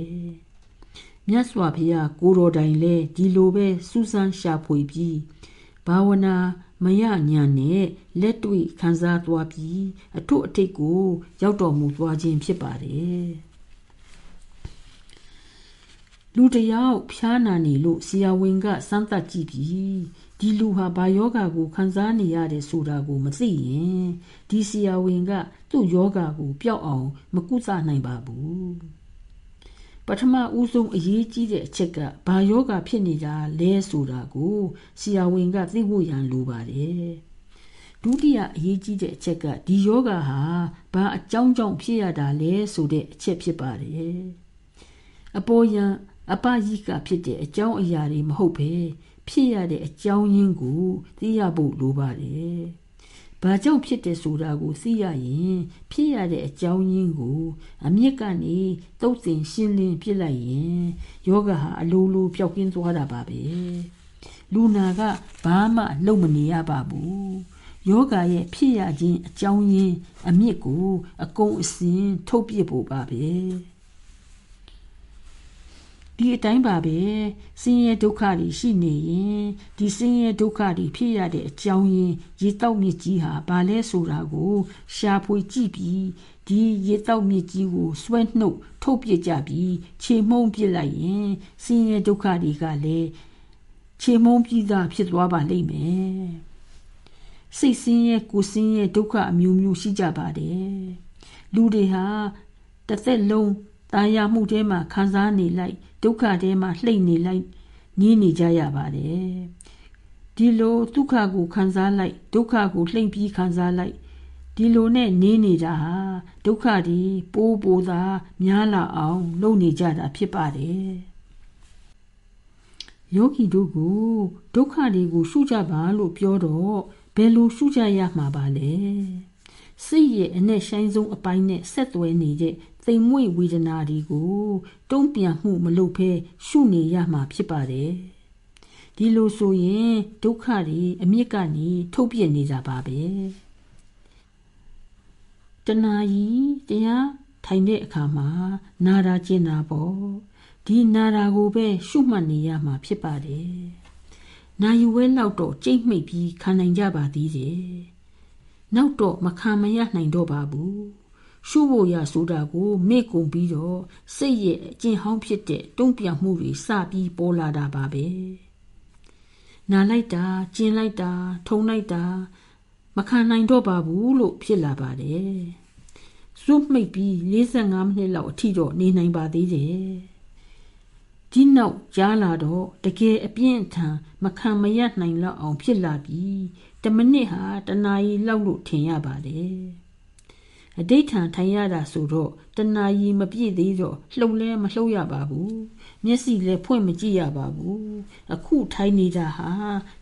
မြတ်စွာဘုရားကိုတော်တိုင်လဲဒီလိုပဲစူးစမ်းရှာဖွေပြီးဘာဝနာမယညာနဲ့လက်တွေ့ခံစားသွားပြီးအထွတ်အထိပ်ကို ရောက်တော်မူသွားခြင်းဖြစ်ပါတယ်လူတယောက်ဖျားနာနေလို့ဆရာဝန်ကစမ်းသပ်ကြည့်ပြီးဒီလူဟာဘာယောဂါကိုခံစားနေရတယ်ဆိုတာကိုမသိရင်ဒီဆရာဝန်က သူ့ယောဂါကိုပျောက်အောင် မကုသနိုင်ပါဘူး ပထမဦးဆုံးအရေးကြီးတဲ့အချက်ကဘာယောဂါဖြစ်နေတာလဲဆိုတာကိုဆရာဝန်ကသိဖို့ရန်လိုပါတယ်ဒုတိယအရေးကြီးတဲ့အချက်ကဒီယောဂါဟာဘာအကြောင်းကြောင့်ဖြစ်ရတာလဲဆိုတဲ့အချက်ဖြစ်ပါတယ်အပေါ်ယံအပယိကဖြစ်တဲ့အကြောင်းအရာတွေမဟုတ်ပဲဖြစ်ရတဲ့အကြောင်းရင်းကိုသိရဖို့လိုပါတယ်။ ဘာကြောင့်ဖြစ်တယ်ဆိုတာကိုသိရရင်ဖြစ်ရတဲ့အကြောင်းရင်းကိုအမြင့်ကနေတုတ်တင်ရှင်းလင်းပြစ်လိုက်ရင်ယောဂဟာအလိုလိုပျောက်ကင်းသွားတာပါပဲ။လူနာကဘာမှလုံမနေရပါဘူး။ယောဂရဲ့ဖြစ်ရခြင်းအကြောင်းရင်းအမြင့်ကိုအကုန်အစင်ထုတ်ပြဖို့ပါပဲ။ ဒီအတိုင်းပါပဲဆင်းရဲဒုက္ခတွေရှိနေရင်ဒီဆင်းရဲဒုက္ခတွေဖြစ်ရတဲ့အကြောင်းရင်းရေတောက်မြစ်ကြီးဟာဘာလဲဆိုတာကို ရှာဖွေကြည့်ပြီးဒီရေတောက်မြစ်ကြီးကိုဆွဲနှုတ်ထုတ်ပြကြပြီးခြေမှုန်းပြလိုက်ရင်ဆင်းရဲဒုက္ခတွေကလည်းခြေမှုန်းပြီးသားဖြစ်သွားပါလိမ့်မယ်စိတ်ဆင်းရဲကိုယ်ဆင်းရဲဒုက္ခအမျိုးမျိုးရှိကြပါတယ်လူတွေဟာတစ်သက်လုံးတာယာမှုထဲမှာခံစားနေလိုက် ဒုက္ခထဲမှာလှိမ့်နေလိုက်နေနေကြရပါတယ်ဒီလိုဒုက္ခကိုခံစားလိုက်ဒုက္ခကိုလှိမ့်ပြီးခံစားလိုက်ဒီလိုနဲ့နေနေတာဟာဒုက္ခတွေပိုးပိုးသာများလာအောင် လုပ်နေကြတာဖြစ်ပါတယ်ယောဂီတို့ကိုဒုက္ခတွေကိုရှုကြပါလို့ပြောတော့ဘယ်လိုရှုကြရမှာပါလဲစိတ်ရဲ့အနဲ့ဆိုင်ဆုံးအပိုင်းနဲ့ဆက်သွဲနေတဲ့ သိမ်မွေ့ဝေဒနာတွေကိုတုံ့ပြန်မှုမလုပ်ဘဲရှုနေရမှာဖြစ်ပါတယ်ဒီလိုဆိုရင်ဒုက္ခတွေအမြင့်ကနေထုတ်ပြနေကြပါပဲတဏှာကြီးတရားထိုင်တဲ့အခါမှာနာတာကျင်တာပေါ့ဒီနာတာကိုပဲရှုမှတ်နေရမှာဖြစ်ပါတယ်နာယူဝဲလောက်တော့ကြိတ်မိတ်ပြီးခံနိုင်ကြပါသေးတယ်နောက်တော့မခံမရနိုင်တော့ပါဘူး ရှုဖို့ရဆိုတာကိုမေ့ကုန်ပြီးတော့စိတ်ရဲ့အကျင့်ဟောင်းဖြစ်တဲ့တုံ့ပြန်မှုတွေစပြီးပေါ်လာတာပါပဲနာလိုက်တာကျင်လိုက်တာထုံလိုက်တာမခံနိုင်တော့ပါဘူးလို့ဖြစ်လာပါတယ်စွတ်မိတ်ပြီး45မိနစ်လောက်အထိတော့နေနိုင်ပါသေးတယ်ဒီနောက်ကြားလာတော့တကယ်အပြင်းထန်မခံမရနိုင်လောက်အောင်ဖြစ်လာပြီးတမနစ်ဟာတနာရီလောက်လို့ထင်ရပါတယ် အဋိဌံထိုင်ရတာဆိုတော့တဏှာကြီးမပြည့်သေးတော့လှုပ်လဲမလှုပ်ရပါဘူးမျက်စိလည်းဖွင့်မကြည့်ရပါဘူးအခုထိုင်နေတာဟာ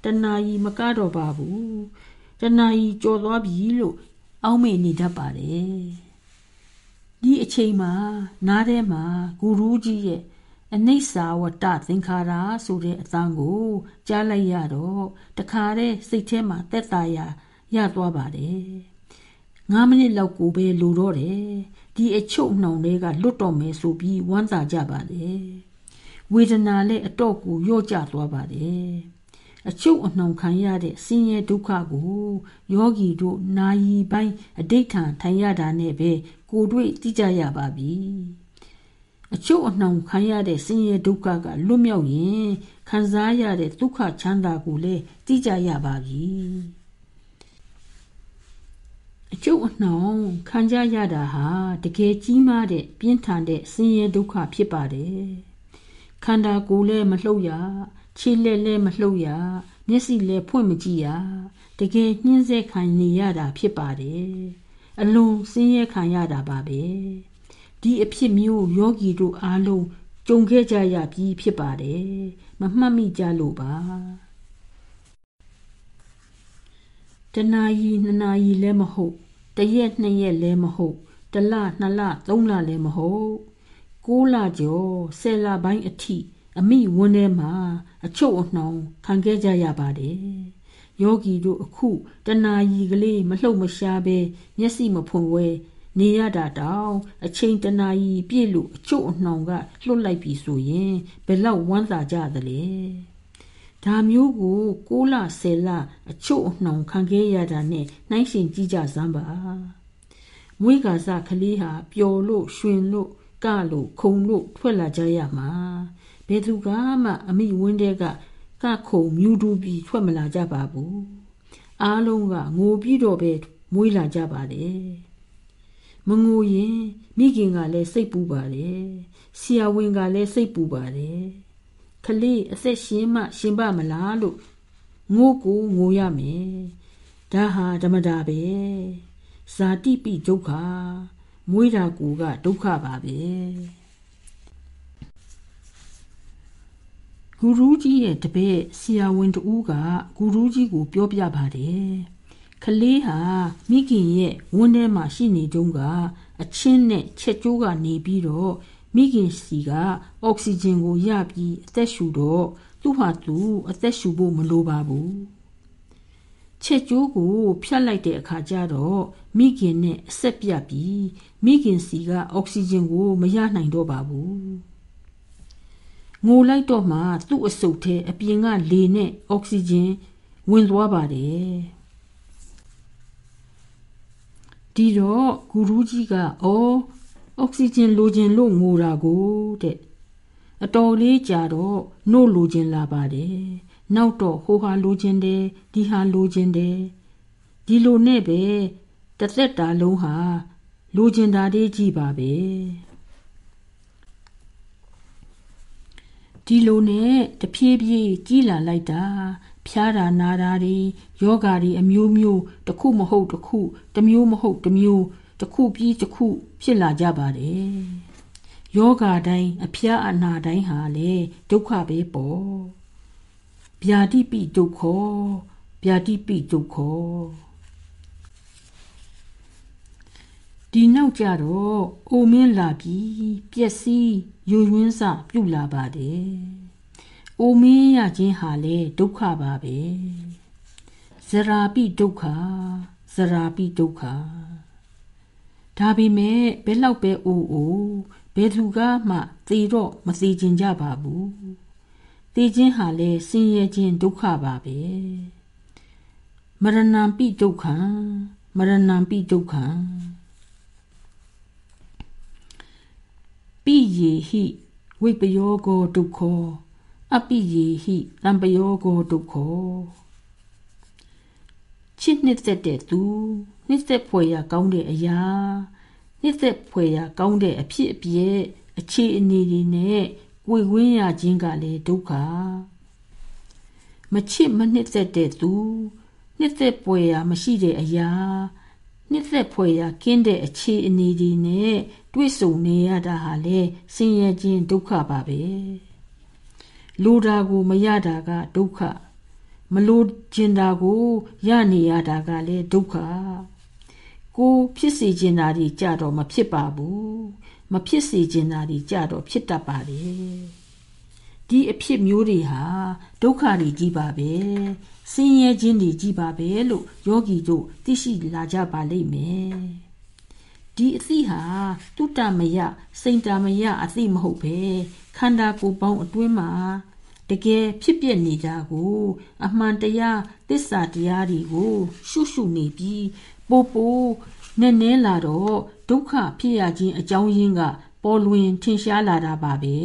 တဏှာကြီးမကတော့ပါဘူးတဏှာကြီးကြော်သွားပြီလို့အောင်းမေ့နေတတ်ပါတယ်ဒီအချိန်မှာနားထဲမှာဂူရူးကြီးရဲ့အနိစ္စဝတ္တသင်္ခါရဆိုတဲ့အသံကိုကြားလိုက်ရတော့တခါတည်းစိတ်ထဲမှာတက်တာရရသွားပါတယ် 9မိနစ်လောက်ကိုပဲလိုတော့တယ်ဒီအချုပ်နှောင်တွေကလွတ်တော်မယ်ဆိုပြီးဝမ်းသာကြပါတယ်ဝေဒနာလည်းအတော့ကိုရော့ကျသွားပါတယ်အချုပ်အနှောင်ခံရတဲ့ဆင်းရဲဒုက္ခကိုယောဂီတို့နာယီပိုင်းအဋိဋ္ဌံထိုင်ရတာနဲ့ပဲကိုတွေ့သိကြရပါပြီအချုပ်အနှောင်ခံရတဲ့ဆင်းရဲဒုက္ခကလွတ်မြောက်ရင်ခံစားရတဲ့ဒုက္ခချမ်းသာကိုလည်းသိကြရပါပြီ အကျုပ်အနှောင်ခံကြရတာဟာတကယ်ကြီးမားတဲ့ပြင်းထန်တဲ့ဆင်းရဲဒုက္ခဖြစ်ပါတယ်ခန္ဓာကိုယ်လည်းမလှုပ်ရခြေလက်လည်းမလှုပ်ရမျက်စိလည်းဖွင့်မကြည့်ရတကယ်နှင်းဆက်ခံနေရတာဖြစ်ပါတယ်အလွန်ဆင်းရဲခံရတာပါပဲဒီအဖြစ်မျိုးယောဂီတို့အားလုံးကြုံခဲ့ကြရပြီးဖြစ်ပါတယ်မမှတ်မိကြလို့ပါတနာရီနှစ်နာရီလည်းမဟုတ် တရက်နှစ်ရက်လည်းမဟုတ်တလနှစ်လသုံးလလည်းမဟုတ်ကိုးလကျော်ဆယ်လပိုင်းအထိအမိဝန်းထဲမှာအချုပ်အနှောင်ခံခဲ့ကြရပါတယ်ယောဂီတို့အခုတနာရီကလေးမလှုပ်မရှားပဲမျက်စိမဖွင့်ဝဲနေရတာတောင်အချိန်တနာရီပြည့်လို့အချုပ်အနှောင်ကလွတ်လိုက်ပြီဆိုရင်ဘယ်လောက်ဝမ်းသာကြသလဲ ဒါမျိုးကို6လ10လအချုပ်အနှောင်ခံခဲ့ရတာနဲ့နှိုင်းရှင်ကြည့်ကြစမ်းပါမွေးကာစကလေးဟာပျော်လို့ရွှင်လို့ကလို့ခုံလို့ထွက်လာကြရမှာဘယ်သူကမှအမိဝင်းတဲ့ကကခုံမြူတူပြီးထွက်မလာကြပါဘူးအားလုံးကငိုပြီးတော့ပဲမွေးလာကြပါတယ်မငိုရင်မိခင်ကလည်းစိတ်ပူပါတယ်ဆရာဝန်ကလည်းစိတ်ပူပါတယ် ကလေးအသက်ရှင်မှ ရှင်ပါမလားလို့ငိုကိုငိုရမယ်ဒါဟာဓမ္မတာပဲဇာတိပိဒုက္ခမွေးတာကူကဒုက္ခပါပဲဂူရူးကြီးရဲ့တပည့်ဆရာဝန်တူကဂူရူးကြီးကိုပြောပြပါတယ်ကလေးဟာမိခင်ရဲ့ဝန်းထဲမှာရှိနေတုန်းကအချင်းနဲ့ချက်ကျိုးကနေပြီးတော့ မိခင်စီကအောက်ဆီဂျင်ကိုရပြီးအသက်ရှူတော့သူ့ဟာသူအသက်ရှူဖို့မလိုပါဘူးချက်ကျိုးကိုဖြတ်လိုက်တဲ့အခါကျတော့မိခင်နဲ့အဆက်ပြတ်ပြီးမိခင်စီကအောက်ဆီဂျင်ကိုမရနိုင်တော့ပါဘူးငိုလိုက်တော့မှသူ့အဆုတ်ထဲအပြင်ကလေနဲ့အောက်ဆီဂျင်ဝင်သွားပါတယ်ဒီတော့ဂူရူးကြီးကအော် အောက်ဆီဂျင်လိုချင်လို့ငိုတာကိုတဲ့အတော်လေးကြာတော့နှုတ်လိုချင်လာပါတယ်နောက်တော့ဟိုဟာလိုချင်တယ်ဒီဟာလိုချင်တယ်ဒီလိုနဲ့ပဲတသက်တာလုံးဟာလိုချင်တာလေးကြည့်ပါပဲဒီလိုနဲ့တဖြည်းဖြည်းကြီးလာလိုက်တာဖျားတာနာတာတွေယောဂါတွေအမျိုးမျိုးတစ်ခုမဟုတ်တစ်ခုတစ်မျိုးမဟုတ်တစ်မျိုး တစ်ခုပြီးတစ်ခုဖြစ်လာကြပါတယ်ယောဂတိုင်းအဖျားအနာတိုင်းဟာလေဒုက္ခပဲပေါ့ဗျာတိပိဒုက္ခဗျာတိပိဒုက္ခဒီနောက်ကြတော့အိုမင်းလာပြီးပျက်စီးယွယွင်းစပြုတ်လာပါတယ်အိုမင်းရခြင်းဟာလေဒုက္ခပါပဲဇရာပိဒုက္ခဇရာပိဒုက္ခ ဒါပေမဲ့ဘယ်လောက်ပဲအိုးအိုးဘယ်သူကမှသေတော့မသေခြင်းကြပါဘူးသေခြင်းဟာလေဆင်းရဲခြင်းဒုက္ခပါပဲမရဏံပိဒုက္ခံမရဏံပိဒုက္ခံပိယေဟိဝိပယောကောဒုက္ခောအပိယေဟိတံပယောကောဒုက္ခောချစ်နှစ်သက်တဲ့သူ နှစ်သက်ဖွယ်ရာကောင်းတဲ့အရာနှစ်သက်ဖွယ်ရာကောင်းတဲ့အဖြစ်အပျက်အခြေအနေတွေနဲ့ကိုယ်ဝင်းရခြင်းကလည်းဒုက္ခမချစ်မနှစ်သက်တဲ့သူနှစ်သက်ဖွယ်ရာမရှိတဲ့အရာနှစ်သက်ဖွယ်ရာကင်းတဲ့အခြေအနေတွေနဲ့တွေ့ဆုံနေရတာဟာလေဆင်းရဲခြင်းဒုက္ခပါပဲလိုတာကိုမရတာကဒုက္ခမလိုချင်တာကိုရနေရတာကလည်းဒုက္ခ ကိုဖြစ်စေချင်တာတွေကြတော့မဖြစ်ပါဘူးမဖြစ်စေချင်တာတွေကြတော့ဖြစ်တတ်ပါတယ်ဒီအဖြစ်မျိုးတွေဟာဒုက္ခတွေကြီးပါပဲဆင်းရဲခြင်းတွေကြီးပါပဲလို့ယောဂီတို့သိရှိလာကြပါလိမ့်မယ်ဒီအသိဟာတုတ္တမယစိန်တာမယအသိမဟုတ်ပဲခန္ဓာကိုယ်ပေါင်းအတွင်းမှာတကယ်ဖြစ်ပြနေကြကို အမှန်တရားသစ္စာတရားတွေကို ရှုရှုနေပြီး ပို့ပို့နဲ့နဲလာတော့ဒုက္ခဖြစ်ရခြင်းအကြောင်းရင်းက ပေါ်လွင်ထင်ရှားလာတာပါပဲ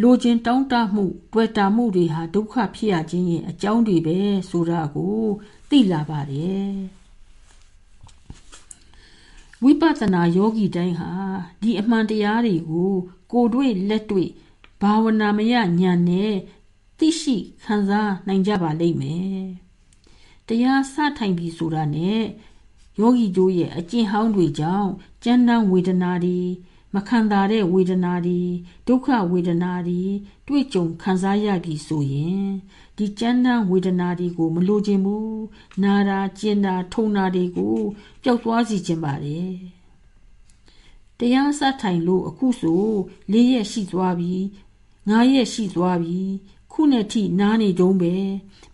လိုချင်တောင်းတမှုတွေ့တာမှုတွေဟာဒုက္ခဖြစ်ရခြင်းရဲ့အကြောင်းတွေပဲဆိုတာကိုသိလာပါတယ်ဝိပဿနာယောဂီတိုင်းဟာဒီအမှန်တရားတွေကို ကိုယ်တွေ့လက်တွေ့ဘာဝနာမယဉာဏ်နဲ့သိရှိခံစားနိုင်ကြပါလိမ့်မယ် တရားစထိုင်ပြီဆိုတာနဲ့ယောဂီတို့ရဲ့အကျင့်ဟောင်းတွေကြောင့်ကျမ်းတမ်းဝေဒနာတွေမခံတာတဲ့ဝေဒနာတွေဒုက္ခဝေဒနာတွေတွေ့ကြုံခံစားရပြီဆိုရင်ဒီကျမ်းတမ်းဝေဒနာတွေကိုမလိုချင်ဘူးနာတာကျင်တာထုံတာတွေကိုပျောက်သွားစီခြင်းပါတယ်တရားစထိုင်လို့အခုဆို၄ရက်ရှိသွားပြီ၅ရက်ရှိသွားပြီ ခုနဲ့ထိနားနေတုံးပဲ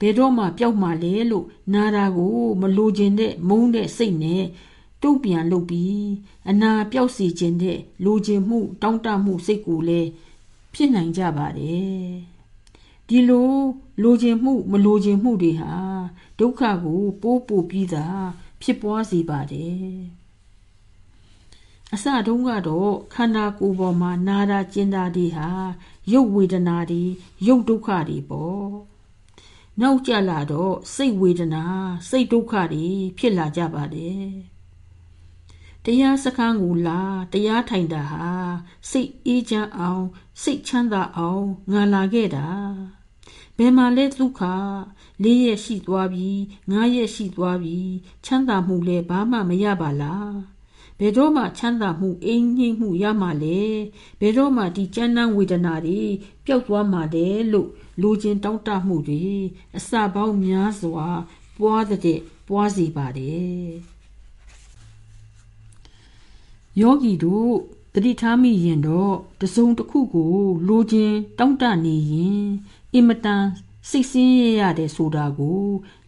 ဘယ်တော့မှပျောက်မှလဲလို့နာတာကိုမလိုချင်တဲ့မုန်းတဲ့စိတ်နဲ့တုံ့ပြန်လုပ်ပြီးအနာပျောက်စေခြင်းတဲ့လိုချင်မှု တောင်းတမှုစိတ်ကိုလည်းဖြစ်နိုင်ကြပါတယ်ဒီလိုလိုချင်မှု မလိုချင်မှုတွေဟာဒုက္ခကို ပိုးပို့ပြီးသာဖြစ်ပွားစေပါတယ်အစတုန်းကတော့ခန္ဓာကိုယ်ပေါ်မှာနာတာကျင်တာတွေဟာ ရုပ်ဝေဒနာတွေရုပ်ဒုက္ခတွေပေါ့နောက်ကြလာတော့စိတ်ဝေဒနာစိတ်ဒုက္ခတွေဖြစ်လာကြပါတယ်တရားစခန်းကိုလာတရားထိုင်တာဟာစိတ်အေးချမ်းအောင်စိတ်ချမ်းသာအောင်ငါလာခဲ့တာဘယ်မှာလဲဒုက္ခလေးရက်ရှိသွားပြီငါးရက်ရှိသွားပြီချမ်းသာမှုလဲဘာမှမရပါလား ဘယ်တော့မှချမ်းသာမှုအိမ်ငြိမ်မှုရမှာလဲဘယ်တော့မှဒီကျမ်းမ်းဝေဒနာတွေပျောက်သွားမှာလဲလို့လူချင်းတောင်းတမှုတွေအစပေါင်းများစွာ ပွားတဲ့ပွားစီပါတယ်ယောဂီတို့တတိထားမိရင်တော့တစုံတစ်ခုကိုလိုချင်တောင့်တနေရင်အင်မတန်စိတ်ဆင်းရဲရတယ်ဆိုတာကို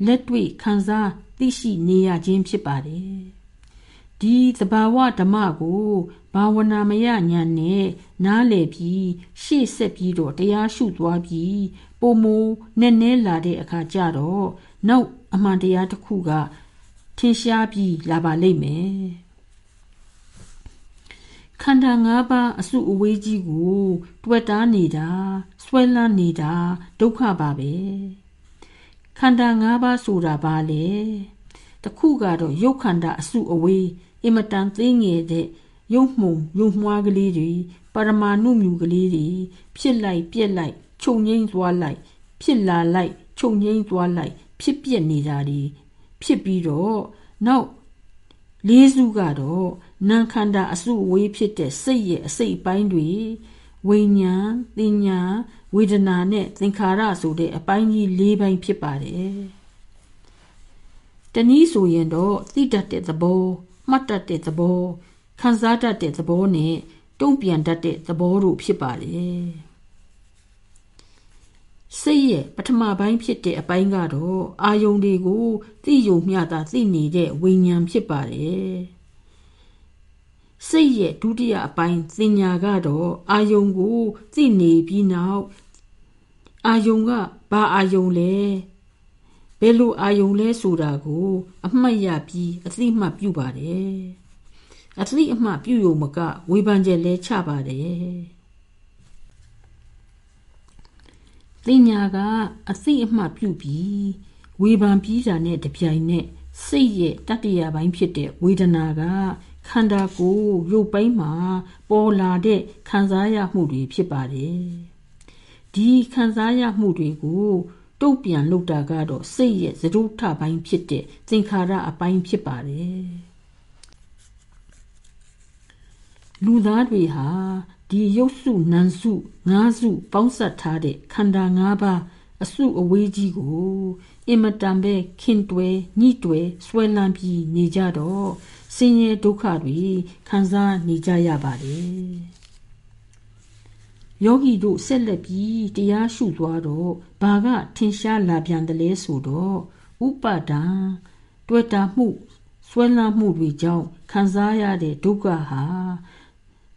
လက်တွေ့ခံစားသိရှိနေရခြင်းဖြစ်ပါတယ် ဒီသဘာဝဓမ္မကိုဘာဝနာမယညာနဲ့နားလည်ပြီးရှေ့ဆက်ပြီးတော့တရားရှုသွားပြီးပုံမနဲ့နဲလာတဲ့အခါကျတော့နောက်အမှန်တရားတစ်ခုကထင်ရှားပြီးလာပါလိမ့်မယ်ခန္ဓာ၅ပါးအစုအဝေးကြီးကို တွေ့တာနေတာဆွဲလန်းနေတာဒုက္ခပါပဲခန္ဓာ၅ပါးဆိုတာဘာလဲတခုကတော့ရုပ်ခန္ဓာအစုအဝေး အင်မတန်သေးငယ်တဲ့ရုပ်မှုံရုပ်မွားကလေးတွေပရမာဏုမြူကလေးတွေဖြစ်လိုက်ပြက်လိုက်ခြုံငိမ့်သွားလိုက်ဖြစ်လာလိုက်ခြုံငိမ့်သွားလိုက်ဖြစ်ပြက်နေတာတွေဖြစ်ပြီးတော့နောက်လေးစုကတော့နာခန္ဓာအစုအဝေးဖြစ်တဲ့စိတ်ရဲ့အစိတ်ပိုင်းတွေဝိညာဉ်၊တင်ညာဝေဒနာနဲ့သင်္ခါရဆိုတဲ့အပိုင်းကြီး၄ပိုင်းဖြစ်ပါတယ်။တနည်းဆိုရင်တော့သိတတ်တဲ့သဘော မှတ်တတ်တဲ့သဘောခံစားတတ်တဲ့သဘောနဲ့တုံ့ပြန်တတ်တဲ့သဘောတို့ဖြစ်ပါတယ်စိတ်ရဲ့ပထမပိုင်းဖြစ်တဲ့အပိုင်းကတော့အာယုန်တွေကိုသိယုံမျှတာသိနေတဲ့ဝိညာဉ်ဖြစ်ပါတယ်စိတ်ရဲ့ဒုတိယအပိုင်းသင်ညာကတော့အာယုန်ကိုသိနေပြီးနောက်အာယုန်ကဘာအာယုန်လဲ ဘယ်လိုအာယုံလဲဆိုတာကို အမှတ်ရပြီးအသိမှတ်ပြုပါတယ်အသိအမှတ်ပြုရုံမကဝေဖန်ချက်လဲချပါတယ်သိညာကအသိအမှတ်ပြုပြီးဝေဖန်ပြီးတာနဲ့တပြိုင်နက်စိတ်ရဲ့တတ္တရာပိုင်းဖြစ်တဲ့ဝေဒနာကခန္ဓာကိုယ်ရုပ်ပိုင်းမှာ ပေါ်လာတဲ့ခံစားရမှုတွေဖြစ်ပါတယ်ဒီခံစားရမှုတွေကို တုတ်ပြန်လုပ်တာကတော့စိတ်ရဲ့သရုပ်ထပိုင်းဖြစ်တဲ့သင်္ခါရအပိုင်းဖြစ်ပါတယ်လူသားတွေဟာဒီရုပ်စုနာမ်စုငါးစု ပေါင်းစပ်ထားတဲ့ခန္ဓာ၅ပါးအစုအဝေးကြီးကိုအင်မတန်ပဲခင်တွယ်ညှိတွယ်ဆွဲလန်းပြီးနေကြတော့ဆင်းရဲဒုက္ခတွေခံစားနေကြရပါတယ် ယောဂီတို့ဆက်လက်ပြီးတရားရှုသွားတော့ဘာကထင်ရှားလာပြန်တယ်လဲဆိုတော့ဥပါဒံတွေ့တာမှုဆွဲလန်းမှုတွေကြောင့်ခံစားရတဲ့ဒုက္ခဟာ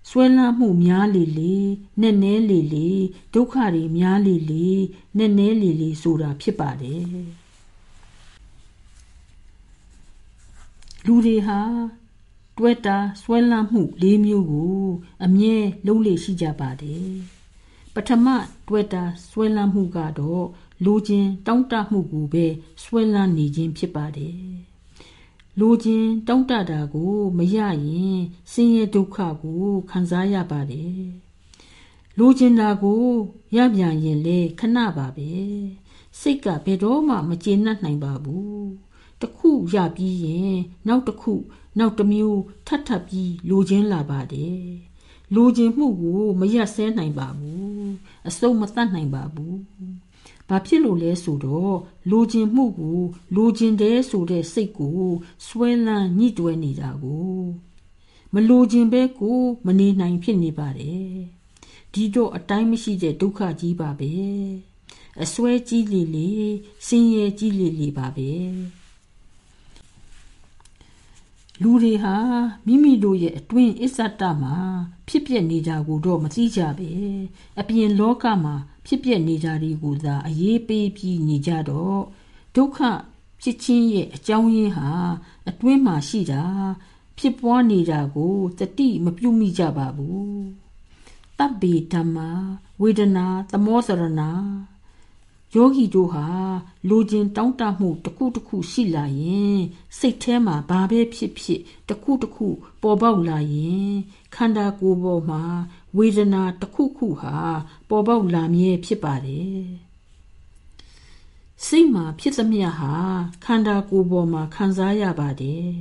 ဆွဲလန်းမှုများလေလေနဲ့နဲလေလေဒုက္ခတွေများလေလေနဲ့နဲလေလေဆိုတာဖြစ်ပါတယ်လူတွေဟာ တွဲတာဆွဲလန်းမှု၄မျိုးကိုအမြဲလုံးလေရှိကြပါတယ်ပထမတွဲတာဆွဲလန်းမှုကတော့လူချင်းတောင်းတမှုကိုပဲဆွဲလန်းနေခြင်းဖြစ်ပါတယ်လိုခြင်းတောင်းတတာကိုမရရင်ဆင်းရဲဒုက္ခကိုခံစားရပါတယ်လိုချင်တာကိုရပြန်ရင်လေခဏပါပဲစိတ်ကဘယ်တော့မှမကျေနပ်နိုင်ပါဘူးတခုရပြီးရင် နောက်တစ်ခု နောက်တစ်မျိုးထပ်ထပ်ပြီးလိုချင်လာပါတယ်လိုချင်မှုကိုမရဆဲနိုင်ပါဘူးအစုံမတတ်နိုင်ပါဘူးဘာဖြစ်လို့လဲဆိုတော့လိုချင်မှုကိုလိုချင်တယ်ဆိုတဲ့စိတ်ကိုဆွဲလန်းညှိတွဲနေတာကိုမလိုချင်ပဲကိုမနေနိုင်ဖြစ်နေပါတယ်ဒီတော့အတိုင်းမရှိတဲ့ဒုက္ခကြီးပါပဲအစွဲကြီးလေလေဆင်းရဲကြီးလေလေပါပဲ လူတွေဟာမိမိတို့ရဲ့အတွင်းအစ္ဆတမှာဖြစ်ပျက်နေကြကိုတော့မသိကြပဲအပြင်လောကမှာဖြစ်ပျက်နေကြတွေကိုသာအရေးပေးပြီးနေကြတော့ဒုက္ခဖြစ်ခြင်းရဲ့အကြောင်းရင်းဟာအတွင်းမှာရှိတာဖြစ်ပွားနေတာကိုတတိမပြုမိကြပါဘူးတပ်ပေဓမ္မာဝေဒနာသမောစရဏ ယောဂီတို့ဟာလူချင်းတောင်းတမှုတစ်ခုတစ်ခုရှိလာရင်စိတ်ထဲမှာဘာပဲဖြစ်ဖြစ်တစ်ခုတစ်ခုပေါ်ပေါက်လာရင်ခန္ဓာကိုယ်ပေါ်မှာဝေဒနာတစ်ခုခုဟာပေါ်ပေါက်လာမြဲဖြစ်ပါတယ်စိတ်မှာဖြစ်သမျှဟာခန္ဓာကိုယ်ပေါ်မှာခံစားရပါတယ်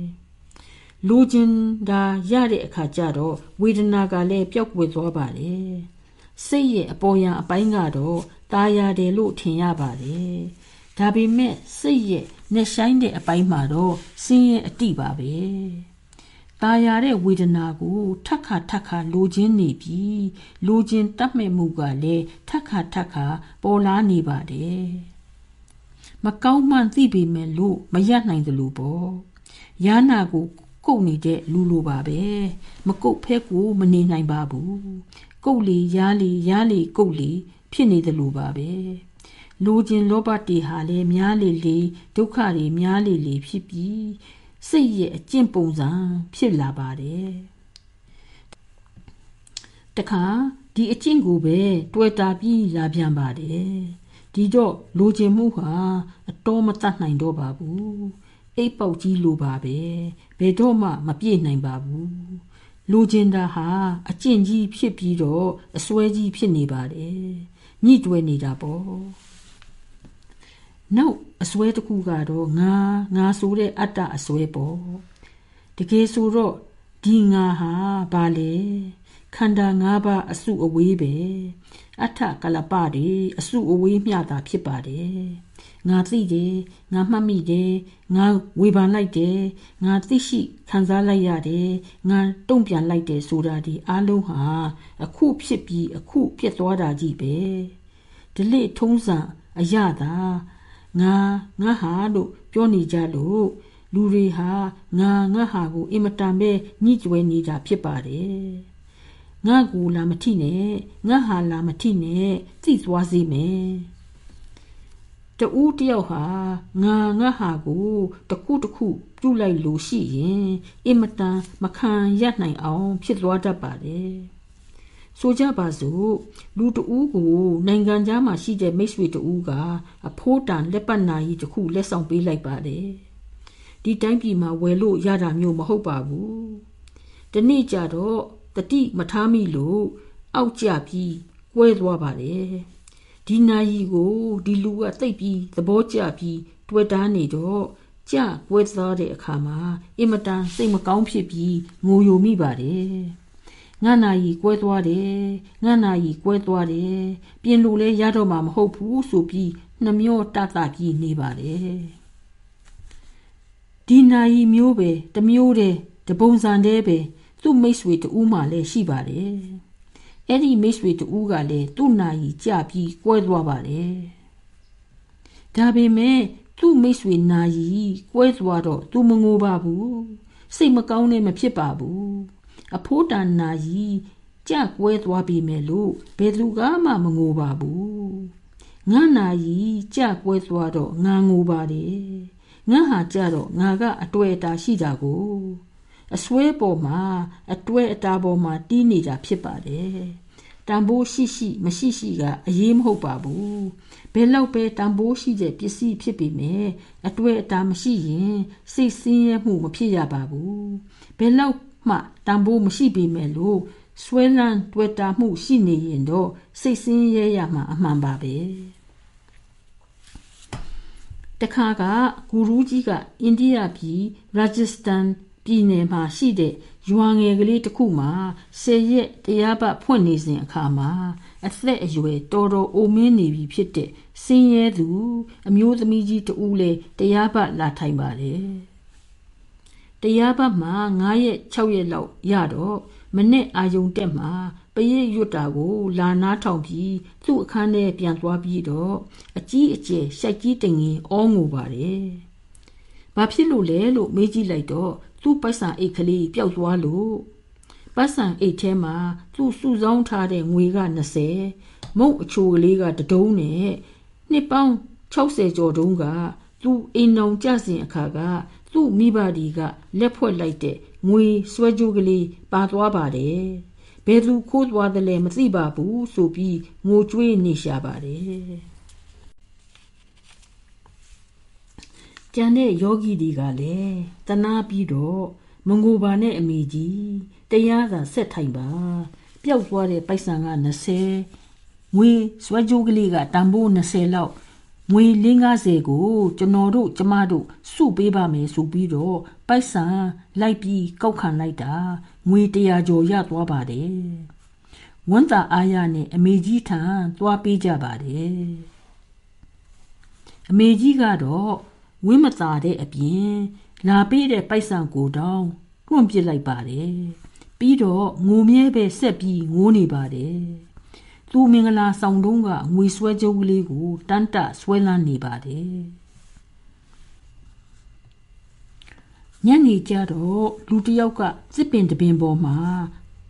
လူချင်းဒါရတဲ့အခါကျတော့ဝေဒနာကလည်းပျောက်ကွယ်သွားပါတယ်စိတ်ရဲ့အပေါ်ယံအပိုင်းကတော့ ตาရတယ်လို့ထင်ရပါတယ်ဒါပေမဲ့စိတ်ရဲ့နဲ့ဆိုင်တဲ့အပိုင်းမှာတော့စင်းရဲ့အတိပါပဲตาရတဲ့ဝေဒနာကိုထက်ခါထက်ခါလိုချင်နေပြီးလိုချင်တတ်မဲ့မှုကလည်းထက်ခါထက်ခါပေါ်လာနေပါတယ်မကောင်းမှန်သိပေမဲ့လို့မရနိုင်သလိုပေါ့ရနာကိုကုတ်နေတဲ့လူလိုပါပဲမကုတ်ဖဲကိုမနေနိုင်ပါဘူးကုတ်လီရားလီရားလီကုတ်လီ ဖြစ်နေတယ်လို့ပါပဲလူချင်းလောဘတေဟာလည်းများလေလေဒုက္ခတွေများလေလေဖြစ်ပြီးစိတ်ရဲ့အကျင့်ပုံစံဖြစ်လာပါတယ်တခါဒီအကျင့်ကိုပဲတွေ့တာပြီးလာပြန်ပါတယ်ဒီတော့လူချင်းမှုဟာအတော်မတတ်နိုင်တော့ပါဘူးအိပ်ပေါက်ကြီးလိုပါပဲဘယ်တော့မှမပြည့်နိုင်ပါဘူးလူချင်းတာဟာအကျင့်ကြီးဖြစ်ပြီးတော့အစွဲကြီးဖြစ်နေပါတယ် ညှိတွဲနေတာပေါ့နောက်အစွဲတစ်ခုကတော့ငါငါဆိုတဲ့အတ္တအစွဲပေါ့တကယ်ဆိုတော့ဒီငါဟာဘာလဲခန္ဓာ၅ပါးအစုအဝေးပဲအထကလပတွေအစုအဝေးမျှတာဖြစ်ပါတယ် ငါသိတယ်ငါမှတ်မိတယ်ငါဝေဖန်လိုက်တယ်ငါသိရှိခံစားလိုက်ရတယ်ငါတုံ့ပြန်လိုက်တယ်ဆိုတာဒီအလုံးဟာအခုဖြစ်ပြီးအခုပြတ်သွားတာကြီးပဲဒလိထုံးစံအရသာငါငါဟာလို့ပြောနေကြလို့လူတွေဟာငါငါဟာကိုအင်မတန်ပဲညှိကျွဲနေတာဖြစ်ပါတယ်ငါကူလာမထိနဲ့ငါဟာလာမထိနဲ့သိသွားစေမယ် တူးတယောက်ဟာငါငါဟာကိုတခုတခုပြုတ်လိုက်လို့ရှိရင်အင်မတန်မခံရနိုင်အောင်ဖြစ်သွားတတ်ပါတယ်ဆိုကြပါစို့လူတဦးကိုနိုင်ငံသားမှာရှိတဲ့မိတ်ဆွေတဦးကအဖိုးတန်လက်ပတ်နာကြီးတစ်ခုလက်ဆောင်ပေးလိုက်ပါတယ်ဒီတိုင်းပြည်မှာဝယ်လို့ရတာမျိုးမဟုတ်ပါဘူးဒီနေ့ကျတော့တတိမထားမိလို့အောက်ကျပြီးကွဲသွားပါတယ် ဒီနာယီကိုဒီလူကသိပ်ပြီးသဘောကျပြီးတွေ့တာနေတော့ကြကွဲသားတဲ့အခါမှာအင်မတန်စိတ်မကောင်းဖြစ်ပြီးငိုယိုမိပါတယ်ငါနာယီကွဲသွားတယ်ငါနာယီကွဲသွားတယ်ပြင်လို့လဲရတော့မှာမဟုတ်ဘူးဆိုပြီးနှမျောတတပြီးနေပါတယ်ဒီနာယီမျိုးပဲတမျိုးတည်းတပုံစံတည်းပဲသူ့မိတ်ဆွေတူးမှလည်းရှိပါတယ် အဲ့ဒီမိတ်ဆွေတူကလည်းသူ့နာယီကြပြီးကွဲသွားပါတယ်ဒါပေမဲ့သူ့မိတ်ဆွေနာယီကွဲသွားတော့သူမငိုပါဘူးစိတ်မကောင်းနဲ့မဖြစ်ပါဘူးအဖိုးတန်နာယီကြကွဲသွားပြီမယ်လို့ဘယ်သူကမှမငိုပါဘူးငါနာယီကြကွဲသွားတော့ငါငိုပါတယ်ငါဟာကြတော့ငါကအတွေ့အတာရှိတာကို အစွဲပေါ်မှာအတွေ့အတာပေါ်မှာတီးနေတာဖြစ်ပါတယ်တန်ဖိုးရှိရှိမရှိရှိကအရေးမဟုတ်ပါဘူးဘယ်လောက်ပဲတန်ဖိုးရှိတဲ့ပစ္စည်းဖြစ်ပေမဲ့အတွေ့အတာမရှိရင်စိတ်ဆင်းရဲမှုမဖြစ်ရပါဘူးဘယ်လောက်မှတန်ဖိုးမရှိပေမဲ့လို့ဆွဲလန်းတွေ့တာမှုရှိနေရင်တော့စိတ်ဆင်းရဲရမှာအမှန်ပါပဲတခါကဂူရူးကြီးကအိန္ဒိယပြည်ရာဂျစ္စတန် ပြည်နယ်မှာရှိတဲ့ရွာငယ်ကလေးတစ်ခုမှာဆယ်ရက်တရားပတ်ဖွင့်နေစဉ်အခါမှာအသက်အရွယ်တော်တော်အိုမင်းနေပြီဖြစ်တဲ့စင်းရဲသူ အမျိုးသမီးကြီးတဦးလေတရားပတ်လာထိုင်ပါတယ်တရားပတ်မှာ9ရက်6ရက်လောက်ရတော့မနဲ့အာယုံတက်မှာပရိရွတ်တာကိုလာနာထောင်ပြီးသူ့အခန်းထဲပြန်သွားပြီးတော့အကြီးအကျယ်ရှိုက်ကြီးတင်ငင်အောငိုပါတယ်။ဘာဖြစ်လို့လဲလို့မေးကြည့်လိုက်တော့ သူ့ပိုက်ဆံအိတ်ကလေးပျောက်သွားလို့ပတ်စံအိတ်ထဲမှာသူ့စုဆောင်းထားတဲ့ငွေက20မုံအချိုကလေးကတဒုံးနဲ့နှစ်ပေါင်း60ကျော်တုန်းကသူအိမ်အောင်ကြစဉ်အခါကသူ့မိဘတွေကလက်ဖွဲ့လိုက်တဲ့ငွေဆွဲကြိုးကလေးပါသွားပါတယ်ဘယ်သူခိုးသွားတယ်လဲမသိပါဘူးဆိုပြီးငိုကြွေးနေရှာပါတယ် ကျန်တဲ့ယောဂီတွေကလည်းတနာပြီးတော့မငိုပါနဲ့အမေကြီးတရားသာဆက်ထိုင်ပါပျောက်သွားတဲ့ပိုက်ဆံက20ငွေဆွဲကြိုးကလေးကတန်ဖိုး20လောက်ငွေ50ကိုကျွန်တော်တို့ကျမတို့စုပေးပါမယ်ဆိုပြီးတော့ပိုက်ဆံလိုက်ပြီးကောက်ခံလိုက်တာငွေ100ကျော်ရသွားပါတယ်ဝမ်းသာအားရနဲ့အမေကြီးထံသွားပေးကြပါတယ်အမေကြီးကတော့ ဝင်းမသာတဲ့အပြင်လာပေးတဲ့ပိုက်ဆံကိုတောင်းတွန့်ပစ်လိုက်ပါတယ်ပြီးတော့ငိုမြဲပဲဆက်ပြီးငိုးနေပါတယ်သူမင်္ဂလာဆောင်တုံးကငွေဆွဲကြုပ်ကလေးကိုတန်းတဆွဲလန်းနေပါတယ်ညနေကျတော့လူတယောက်ကစစ်ပင်တပင်ပေါ်မှာ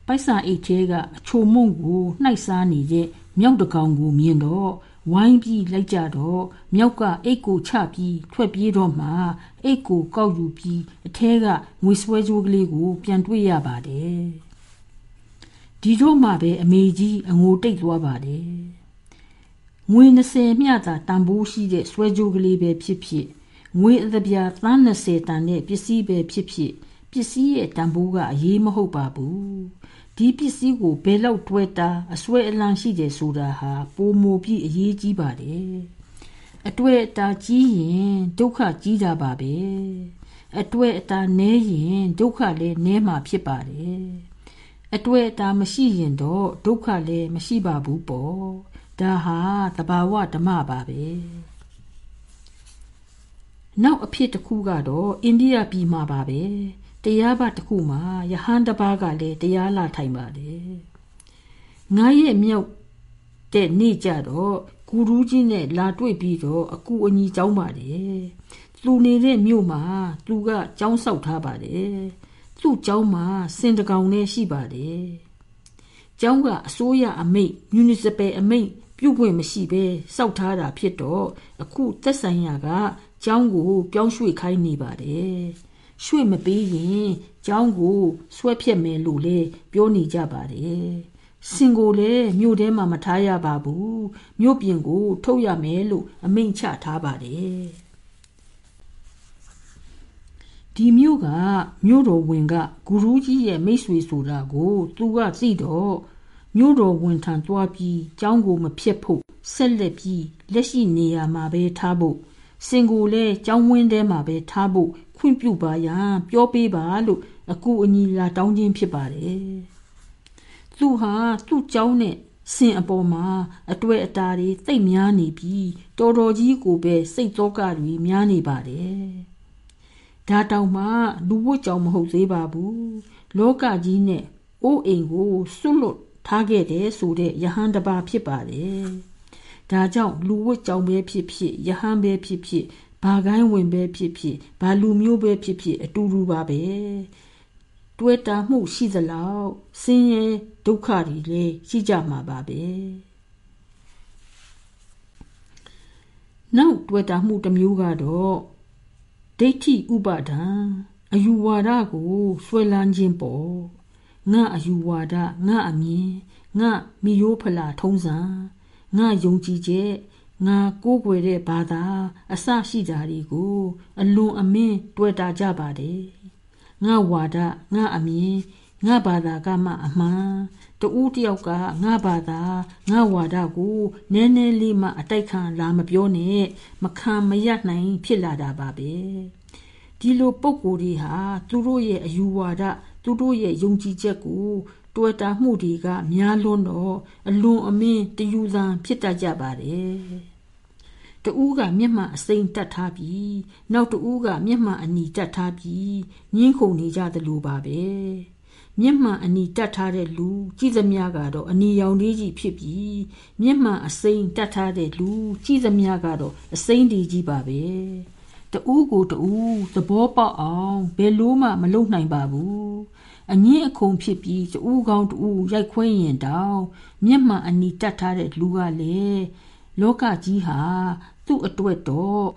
ပိုက်ဆံအိတ်ထဲကအချိုမုံကိုနှိုက်စားနေတဲ့မြောက်တကောင်ကိုမြင်တော့ ဝိုင်းပြီးလိုက်ကြတော့မြောက်ကအိတ်ကိုချပြီးထွက်ပြေးတော့မှအိတ်ကိုကောက်ယူပြီးအထဲကငွေဆွဲကြိုးကလေးကို ပြန်တွေ့ရပါတယ်ဒီတော့မှပဲအမေကြီးအငိုတိတ်သွားပါတယ်ငွေ20မျှသာတန်ဖိုးရှိတဲ့ဆွဲကြိုးကလေးပဲဖြစ်ဖြစ်ငွေအသပြားသန်း20တန်တဲ့ပစ္စည်းပဲဖြစ်ဖြစ်ပစ္စည်းရဲ့တန်ဖိုးကအရေးမဟုတ်ပါဘူး ဒီပစ္စည်းကိုဘယ်လောက်တွဲတာအစွဲအလံရှိတယ်ဆိုတာဟာပိုမိုပြီးအရေးကြီးပါတယ်အတွေ့အတာကြီးရင်ဒုက္ခကြီးတာပါပဲအတွေ့အတာနည်းရင်ဒုက္ခလည်းနည်းမှာဖြစ်ပါတယ်အတွေ့အတာမရှိရင်တော့ဒုက္ခလည်းမရှိပါဘူးပေါ့ဒါဟာသဘာဝဓမ္မပါပဲနောက်အဖြစ်တစ်ခုကတော့အိန္ဒိယပြည်မှာပါပဲ တရားဘတစ်ခုမှာယဟန်တစ်ပါးကလည်းတရားလာထိုင်ပါတယ်ငါရဲ့မြောက်တဲ့နေ့ကြတော့ဂူရူးကြီးနဲ့လာတွေ့ပြီးတော့အကူအညီကြောင်းပါတယ်သူနေတဲ့မြို့မှာသူကကြောင်းဆောက်ထားပါတယ်သူ့ကျောင်းမှာစင်တကောင်နဲ့ရှိပါတယ်ကျောင်းကအစိုးရအမိတ်မြူနီစပယ်အမိတ်ပြုတ်ပွင့်မရှိပဲစောက်ထားတာဖြစ်တော့အခုသက်ဆိုင်ရာကကျောင်းကိုပြောင်းရွှေ့ခိုင်းနေပါတယ် ရွှေ့မပေးရင်ကျောင်းကိုဆွဲဖြက်မယ်လို့လေပြောနေကြပါတယ်စင်ကိုလည်းမြို့ထဲမှာမထားရပါဘူးမြို့ပြင်ကို ထုတ်ရမယ်လို့အမိန့်ချထားပါတယ်ဒီမြို့ကမြို့တော်ဝင်ကဂူရူးကြီးရဲ့မိတ်ဆွေဆိုတာကို သူကသိတော့မြို့တော်ဝင်ထံသွားပြီးကျောင်းကိုမဖြစ်ဖို့ဆက်လက်ပြီးလက်ရှိနေရာမှာပဲထားဖို့ စင်ကိုလည်းကျောင်းဝင်းထဲမှာပဲထားဖို့ခွင့်ပြုပါရန်ပြောပေးပါလို့အကူအညီလာတောင်းခြင်းဖြစ်ပါတယ်သူဟာသူ့ကျောင်းနဲ့စင်အပေါ်မှာအတွေ့အတာတွေသိပ်များနေပြီးတော်တော်ကြီးကိုပဲစိတ်သောကတွေများနေပါတယ်ဒါတောင်မှလူဝတ်ကြောင်မဟုတ်သေးပါဘူးလောကကြီးနဲ့အိုးအိမ်ကိုစွန့်လွတ်ထားခဲ့တယ်ဆိုတဲ့ယဟန်တပါဖြစ်ပါတယ် ဒါကြောင့်လူဝတ်ကြောင်ပဲဖြစ်ဖြစ်ယဟန်ပဲဖြစ်ဖြစ်ဘာကိုင်းဝင်ပဲဖြစ်ဖြစ်ဘာလူမျိုးပဲဖြစ်ဖြစ်အတူတူပါပဲတွေ့တာမှုရှိသလောက်ဆင်းရဲဒုက္ခတွေလည်းရှိကြမှာပါပဲနောက်တွေ့တာမှုတစ်မျိုးကတော့ဒိဋ္ဌိဥပါဒံအယူဝါဒကိုဆွဲလန်းခြင်းပေါ့ငါအယူဝါဒငါအမြင်ငါမိယိုးဖလာထုံးစံ ငါယုံကြည်ချက်ငါကိုးကွယ်တဲ့ဘာသာအစရှိတာတွေကို အလွန်အမင်းတွေ့တာကြပါတယ်ငါဝါဒငါအမြင်ငါဘာသာကမှအမှန်တူးတယောက်ကငါဘာသာငါဝါဒကိုနည်းနည်းလေးမှအတိုက်ခံလာမပြောနဲ့မခံမရနိုင်ဖြစ်လာတာပါပဲဒီလိုပုံကိုယ်တွေဟာသူတို့ရဲ့အယူဝါဒသူတို့ရဲ့ယုံကြည်ချက်ကို တွေ့တာမှုတွေက များလွန်းတော့အလွန်အမင်းတယူသံဖြစ်တတ်ကြပါတယ်တူးကမျက်မှန်အစိမ့်တက်ထားပြီးနောက်တူးကမျက်မှန်အနီတက်ထားပြီးညင်းခုန်နေကြသလိုပါပဲမျက်မှန်အနီတက်ထားတဲ့လူကြည်သမျှကတော့အနီရောင်လေးကြီးဖြစ်ပြီးမျက်မှန်အစိမ့်တက်ထားတဲ့လူကြည်သမျှကတော့အစိမ့်ဒီကြီးပါပဲတူးကိုတူးသဘောပေါက်အောင်ဘယ်လို့မှမလုပ်နိုင်ပါဘူး အငင်းအခုံဖြစ်ပြီးတူးကောင်းတူးရိုက်ခွင်းရင်တောင်မျက်မှန်အနီတက်ထားတဲ့လူကလည်းလောကကြီးဟာသူ့အတွက်တော့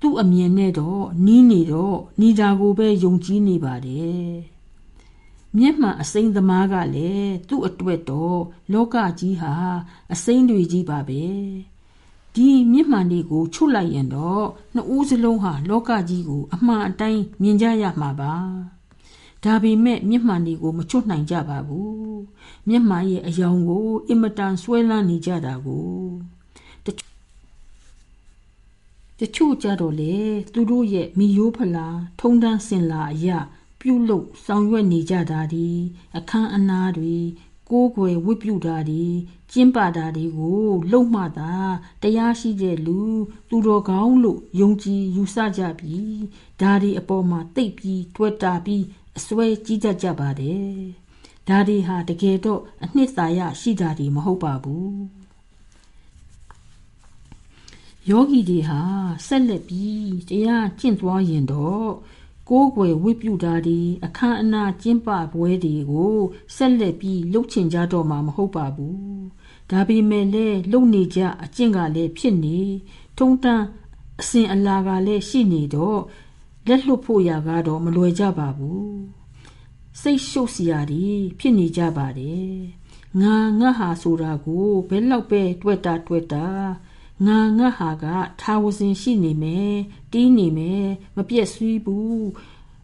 သူ့အမြင်နဲ့တော့နီးနေတော့နီးတာကိုပဲယုံကြည်နေပါတယ်မျက်မှန်အစိမ့်သမားကလည်းသူ့အတွက်တော့လောကကြီးဟာအစိမ့်တွေကြီးပါပဲဒီမျက်မှန်တွေကိုချွတ်လိုက်ရင်တော့နှစ်ဦးစလုံးဟာလောကကြီးကိုအမှန်အတိုင်းမြင်ကြရမှာပါ ဒါပေမဲ့မျက်မှန်တွေကိုမချွတ်နိုင်ကြပါဘူးမျက်မှန်ရဲ့အယောင်ကိုအင်မတန်ဆွဲလန်းနေကြတာကိုတချို့ကြတော့လေသူတို့ရဲ့မိယိုးဖလာထုံတန်းစင်လာအရာပြုတ်လုဆောင်ရွက်နေကြတာဒီအခန်းအနားတွေကိုးကွယ်ဝတ်ပြုတာဒီကျင်းပတာတွေကိုလုံမှသာတရားရှိတဲ့လူ သူတော်ကောင်းလို့ယုံကြည်ယူဆကြပြီးဒါဒီအပေါ်မှာတိတ်ပြီးတွဲတာပြီး အစွဲကြီးတတ်ကြပါတယ်ဒါဒီဟာတကယ်တော့အနှစ်သာရရှိတာဒီမဟုတ်ပါဘူးယောဂီတွေဟာဆက်လက်ပြီးတရားကျင့်သွားရင်တော့ကိုးကွယ်ဝိပုတာဒီအခမ်းအနားကျင်းပပွဲတွေကိုဆက်လက်ပြီးလှုပ်ချင်ကြတော့မှာမဟုတ်ပါဘူးဒါပေမဲ့လည်းလုံနေကြအကျင့်ကလည်းဖြစ်နေထုံတန်းအစဉ်အလာကလည်းရှိနေတော့ လက်လွတ်ဖို့ရာကတော့မလွယ်ကြပါဘူးစိတ်ရှုပ်စရာတွေဖြစ်နေကြပါတယ်ငါငါဟာဆိုတာကိုဘယ်လောက်ပဲတွေ့တာတွေ့တာငါငါဟာကထာဝစဉ်ရှိနေမယ်တီးနေမယ်မပြည့်စည်ဘူး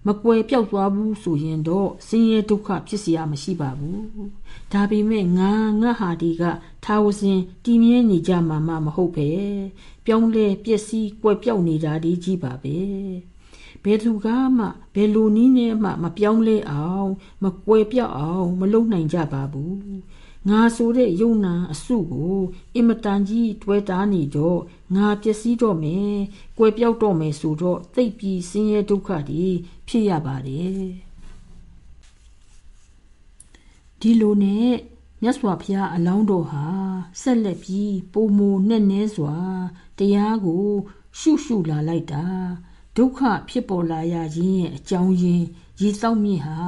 မကွယ်ပြောက်သွားဘူးဆိုရင်တော့ဆင်းရဲဒုက္ခဖြစ်เสียမရှိပါဘူးဒါပေမဲ့ငါငါဟာဒီကထာဝစဉ်တည်မြဲနေကြမှာမမဟုတ်ပဲပြောင်းလဲပျက်စီးကွယ်ပြောက်နေတာဒီကြီးပါပဲ ဘယ်သူကမှဘယ်လိုနည်းနဲ့မှမပြောင်းလဲအောင် မကွယ်ပြောက်အောင် မလုပ်နိုင်ကြပါဘူးငါဆိုတဲ့ယုံနာအစုကိုအင်မတန်ကြီးတွဲတားနေတော့ငါပျက်စီးတော့မယ်၊ကွယ်ပြောက်တော့မယ်ဆိုတော့သိပ်ပြီးဆင်းရဲဒုက္ခတွေဖြစ်ရပါတယ်ဒီလိုနဲ့မြတ်စွာဘုရားအလောင်းတော်ဟာဆက်လက်ပြီးပုံမနဲ့နဲစွာတရားကို ရှုရှုလာလိုက်တာ ဒုက္ခဖြစ်ပေါ်လာရခြင်းရဲ့အကြောင်းရင်းရေတောက်မြင့်ဟာ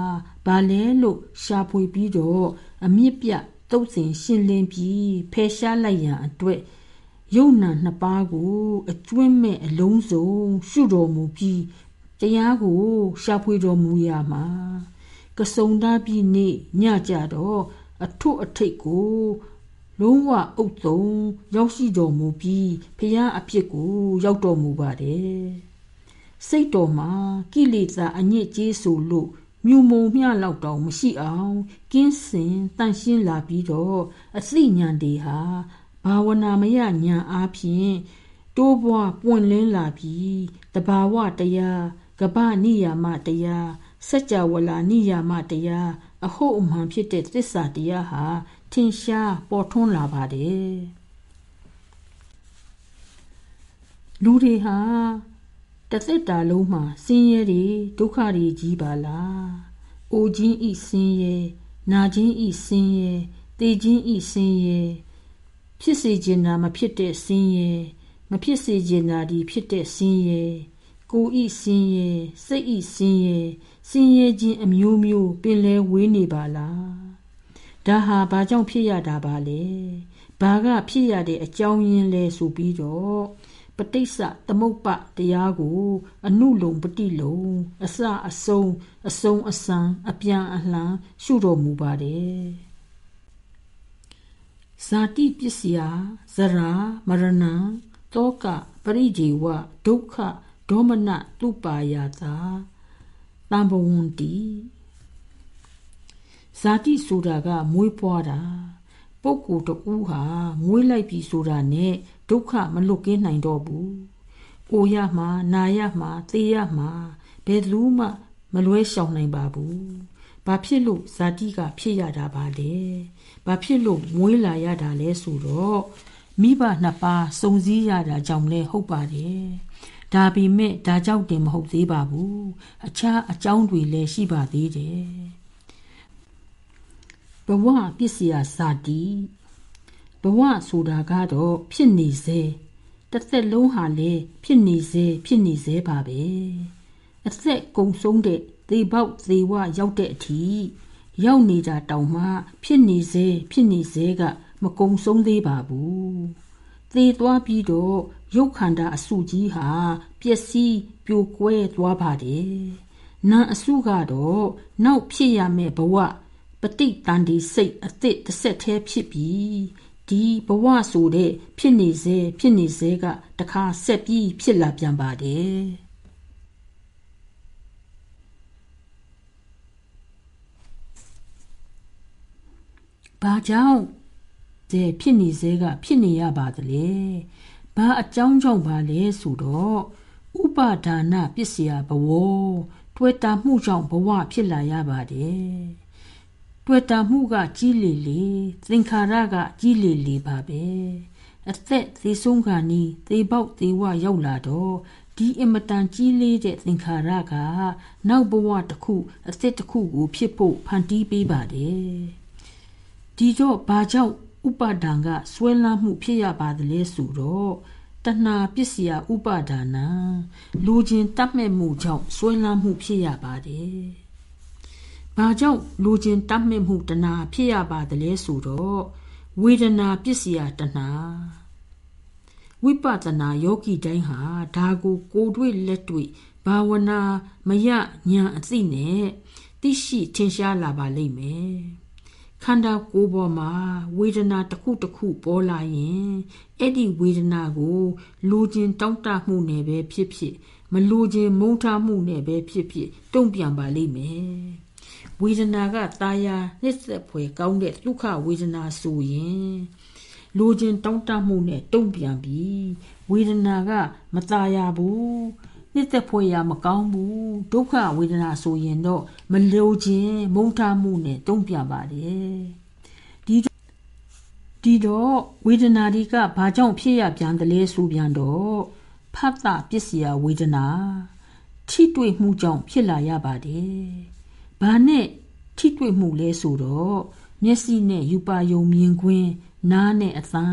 ဘာလဲလို့ရှာဖွေပြီးတော့အမြင့်ပြတုတ်စင်ရှင်းလင်းပြီးဖယ်ရှားလိုက်ရန်အတွက်ယုံနာနှစ်ပါးကိုအကျွင့်မဲ့အလုံးစုံရှုတော်မူပြီးတရားကိုရှာဖွေတော်မူရမှာကစုံသားပြီးနေ့ညကြတော့အထွတ်အထိတ်ကိုလုံးဝအုပ်သုံးရောက်ရှိတော်မူပြီးဖျားအဖြစ်ကိုရောက်တော်မူပါတယ် စိတ်တော်မှာကိလေသာအညစ်အကြေးဆိုလို့မြူမုံမျှလောက်တောင်မရှိအောင်ကင်းစင်တန့်ရှင်းလာပြီးတော့အစိဉဏ်တွေဟာဘာဝနာမယဉာဏ်အားဖြင့်တိုးပွားပွင့်လင်းလာပြီးတဘာဝတရားကပ္ပနိယာမတရားစัจ java လာနိယာမတရားအဟုတ်အမှန်ဖြစ်တဲ့သစ္စာတရားဟာထင်ရှားပေါ်ထွန်းလာပါတယ်လူတွေဟာ တသက်တာလုံးမှာဆင်းရဲတွေဒုက္ခတွေကြီးပါလား။အိုခြင်းဤဆင်းရဲနာခြင်းဤဆင်းရဲတေခြင်းဤဆင်းရဲဖြစ်စေခြင်းနာမဖြစ်တဲ့ဆင်းရဲမဖြစ်စေချင်တာဒီဖြစ်တဲ့ဆင်းရဲကိုဤဆင်းရဲစိတ်ဤဆင်းရဲဆင်းရဲခြင်းအမျိုးမျိုးပင်လဲဝေးနေပါလားဒါဟာဘာကြောင့်ဖြစ်ရတာပါလဲဘာကဖြစ်ရတဲ့အကြောင်းရင်းလဲဆိုပြီးတော့ ပဋိစ္စသမုပ္ပတရားကို အနုလုံပฏิလုံအစအဆုံးအဆုံးအစံအပြန်အလှန်ရှုတော်မူပါတယ်ဇာတိပစ္စယဇရာမရဏတောကပရိဒီဝဒုက္ခဒေါမနတုပါယတာတံဘဝန္တိဇာတိဆိုတာကမွေးဖွားတာပုဂ္ဂိုလ်တူဟာမွေးလိုက်ပြီဆိုတာနဲ့ ဒုက္ခမလွတ်ကင်းနိုင်တော့ဘူး။အိုရမှာနာရမှာသေရမှာဘယ်လူမှမလွဲရှောင်နိုင်ပါဘူး။ဘာဖြစ်လို့ဇာတိကဖြစ်ရတာပါလဲ။ဘာဖြစ်လို့မွေးလာရတာလဲဆိုတော့မိဘနှစ်ပါးစုံစည်းရတာကြောင့်လဲဟုတ်ပါတယ်။ဒါပေမဲ့ဒါကြောင့်တင်မဟုတ်သေးပါဘူး။အခြားအကြောင်းတွေလည်းရှိပါသေးတယ်။ဘဝပစ္စယဇာတိ ဘဝဆိုတာကတော့ဖြစ်နေစေတစ်သက်လုံးဟာလည်းဖြစ်နေစေဖြစ်နေစေပါပဲအသက်ကုံဆုံးတဲ့သေပေါက်သေဝရောက်တဲ့အထိရောက်နေတာတောင်မှဖြစ်နေစေဖြစ်နေစေကမကုံဆုံးသေးပါဘူးသေသွားပြီးတော့ရုပ်ခန္ဓာအစုကြီးဟာပျက်စီးပြိုကွဲသွားပါတယ်နာအစုကတော့နောက်ဖြစ်ရမယ့်ဘဝပဋိတန်ဒီစိတ်အသစ်တစ်ဆက်သေးဖြစ်ပြီး ဒီဘဝဆိုတဲ့ဖြစ်နေစေဖြစ်နေစေကတခါဆက်ပြီးဖြစ်လာပြန်ပါတယ်ဘာကြောင့်ဒီဖြစ်နေစေကဖြစ်နေရပါသလဲဘာအကြောင်းကြောင့်ပါလဲဆိုတော့ဥပါဒါနပစ္စယဘဝတွေ့တာမှုကြောင့်ဘဝဖြစ်လာရပါတယ် တွေ့တာမှုကကြီးလေလေသင်္ခါရကကြီးလေလေပါပဲအသက်သေးဆုံးခါနီးသေပေါက်သေဝရောက်လာတော့ဒီအမတန်ကြီးလေးတဲ့သင်္ခါရကနောက်ဘဝတစ်ခုအသက်တစ်ခုကိုဖြစ်ဖို့ဖန်တီးပေးပါတယ်ဒီတော့ဘာကြောင့်ဥပါဒံကဆွဲလန်းမှုဖြစ်ရပါသလဲဆိုတော့တဏှာပစ္စယဥပါဒါနလူချင်းတတ်မဲ့မှုကြောင့်ဆွဲလန်းမှုဖြစ်ရပါတယ် ဘာကြောင့်လူချင်းတတ်မဲ့မှုတဏှာဖြစ်ရပါသလဲဆိုတော့ဝေဒနာပစ္စယတဏှာဝိပဿနာယောဂီတိုင်းဟာဒါကိုကိုယ်တွေ့လက်တွေ့ဘာဝနာမရညာအသိနဲ့သိရှိထင်ရှားလာပါလိမ့်မယ်ခန္ဓာကိုယ်ပေါ်မှာဝေဒနာတစ်ခုတစ်ခုပေါ်လာရင်အဲ့ဒီဝေဒနာကိုလူချင်းတောင့်တမှုနဲ့ပဲဖြစ်ဖြစ် မလူချင်းမုန်းထားမှုနဲ့ပဲဖြစ်ဖြစ် တုံ့ပြန်ပါလိမ့်မယ် ဝေဒနာကตาယာနှိစ္စဖွယ်ကောင်းတဲ့ဒုက္ခဝေဒနာဆိုရင်လိုချင်တောင်းတမှုနဲ့တုံ့ပြန်ပြီးဝေဒနာကမตาယာဘူးနှစ်သက်ဖွယ်ရာမကောင်းဘူးဒုက္ခဝေဒနာဆိုရင်တော့မလိုခြင်းမုန်းထားမှုနဲ့တုံ့ပြန်ပါတယ်ဒီဒီတော့ဝေဒနာဒီကဘာကြောင့်ဖြစ်ရပြန်တယ်လဲဆိုပြန်တော့ဖတ်တာပစ္စယဝေဒနာထိတွေ့မှုကြောင့်ဖြစ်လာရပါတယ် ဘာနဲ့ထိတွေ့မှုလဲဆိုတော့မျက်စိနဲ့ယူပါယုံမြင်ခွင်းနားနဲ့အသံ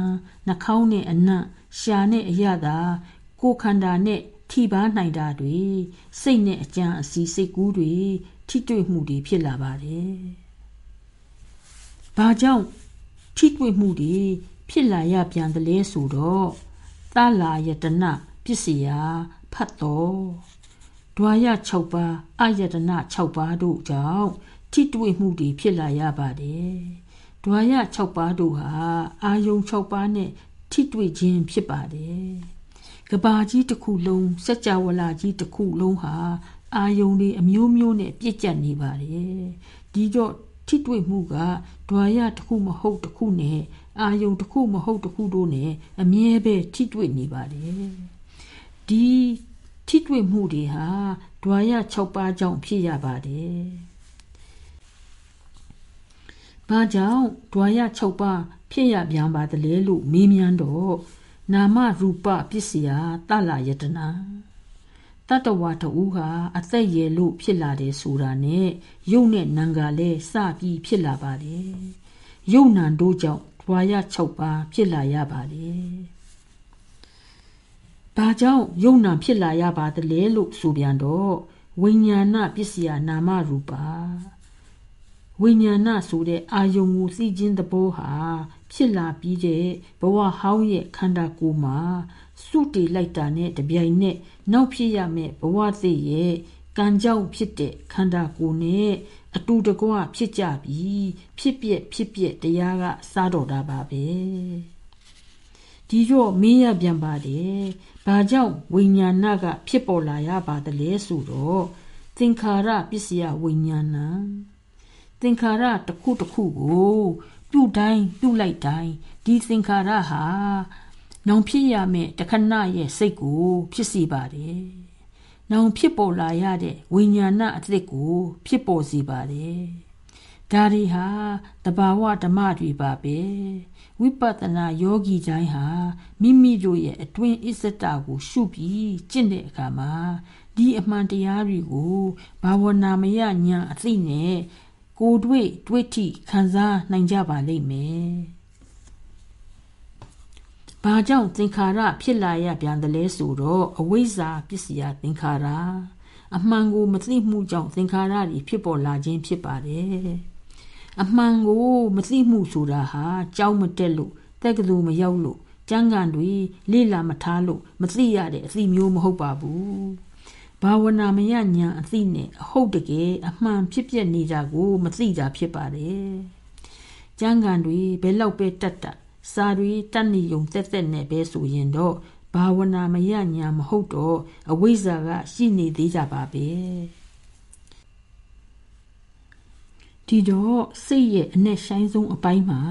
နှာခေါင်းနဲ့အနံ့ရှာနဲ့အရသာကိုယ်ခန္ဓာနဲ့ထိပါနိုင်တာတွေစိတ်နဲ့အကြံအစီစိတ်ကူးတွေထိတွေ့မှုတွေဖြစ်လာပါတယ်။ဘာကြောင့်ထိတွေ့မှုတွေဖြစ်လာရပြန်တယ်လဲဆိုတော့သလာယတနာပစ္စယဖတ်တော် ဒွါရ6ပါးအာယတနာ6ပါးတို့ကြောင့်ထိတွေ့မှုတွေဖြစ်လာရပါတယ်။ဒွါရ6ပါးတို့ဟာအာယုံ6ပါးနဲ့ထိတွေ့ခြင်းဖြစ်ပါတယ်။ကဘာကြီးတစ်ခုလုံးစัจ java လာကြီးတစ်ခုလုံးဟာအာယုံတွေအမျိုးမျိုးနဲ့ပြည့်ကျက်နေပါတယ်။ဒီတော့ထိတွေ့မှုကဒွါရတစ်ခုမဟုတ်တစ်ခုနဲ့အာယုံတစ်ခုမဟုတ်တစ်ခုတို့နဲ့အမြဲပဲထိတွေ့နေပါတယ်။ဒီ ထိတွေ့မှုတွေဟာဒွါရ6ပါးကြောင့်ဖြစ်ရပါတယ်။ဘာကြောင့်ဒွါရ6ပါးဖြစ်ရပြန်ပါသလဲလို့မေးမြန်းတော့နာမရူပပစ္စယတလယတနာတတဝါတူဟာအသက်ရည်လို့ဖြစ်လာတယ်ဆိုတာနဲ့ယုံနဲ့နံကလည်းစပြီးဖြစ်လာပါတယ်။ယုံနံတို့ကြောင့်ဒွါရ6ပါးဖြစ်လာရပါတယ်။ ဘာကြောင့်ယုံနာဖြစ်လာရပါသလဲလို့ဆိုပြန်တော့ဝိညာဏပစ္စယနာမရူပါဝိညာဏဆိုတဲ့အာယုံကိုသိခြင်းသဘောဟာဖြစ်လာပြီးတဲ့ဘဝဟောင်းရဲ့ခန္ဓာကိုယ်မှာစုတည်လိုက်တာနဲ့တပြိုင်နက်နောက်ဖြစ်ရမယ့်ဘဝသိရဲ့ကံကြောင့်ဖြစ်တဲ့ခန္ဓာကိုယ်နဲ့အတူတကွဖြစ်ကြပြီးဖြစ်ပြက်ဖြစ်ပြက်တရားကစားတော်တာပါပဲ ဒီတော့မင်းရပြန်ပါတယ်ဘာကြောင့်ဝိညာဏကဖြစ်ပေါ်လာရပါသလဲဆိုတော့သင်္ခါရပစ္စယဝိညာဏသင်္ခါရတစ်ခုတစ်ခုကိုပြုတ်တိုင်းပြုတ်လိုက်တိုင်းဒီသင်္ခါရဟာနောင်ဖြစ်ရမယ့်တခဏရဲ့စိတ်ကို ဖြစ်စီပါတယ်။နောင်ဖြစ်ပေါ်လာရတဲ့ဝိညာဏအသစ်ကို ဖြစ်ပေါ်စေပါတယ်။ဒါတွေဟာတဘာဝဓမ္မတွေပါပဲ။ ဝိပဿနာယောဂီတိုင်းဟာမိမိတို့ရဲ့အတွင်းအစ္စတကို ရှုပြီးကျင့်တဲ့အခါမှာဒီအမှန်တရားတွေကိုဘာဝနာမယညာအသိနဲ့ကိုတွေ့တွေ့ထိခံစားနိုင်ကြပါလိမ့်မယ်။ဘာကြောင့်သင်္ခါရဖြစ်လာရပြန်တယ်လဲဆိုတော့အဝိဇ္ဇာပစ္စယသင်္ခါရအမှန်ကိုမသိမှုကြောင့်သင်္ခါရတွေဖြစ်ပေါ်လာခြင်းဖြစ်ပါတယ် အမှန်ကိုမသိမှုဆိုတာဟာကြောက်မတက်လို့တက်ကတူမရောက်လို့ကျမ်းဂန်တွေလေ့လာမထားလို့မသိရတဲ့အသိမျိုးမဟုတ်ပါဘူးဘာဝနာမယညာအသိနဲ့အဟုတ်တကယ်အမှန်ဖြစ်ပြနေတာကိုမသိတာဖြစ်ပါတယ်ကျမ်းဂန်တွေဘယ်လောက်ပဲတတ်တတ်စာတွေတတ်နေုံတက်တက်နဲ့ပဲဆိုရင်တော့ဘာဝနာမရညာမဟုတ်တော့အဝိဇ္ဇာကရှိနေသေးကြပါပဲ ဒီတော့စိတ်ရဲ့အ내ဆိုင်ဆုံးအပိုင်းမှာ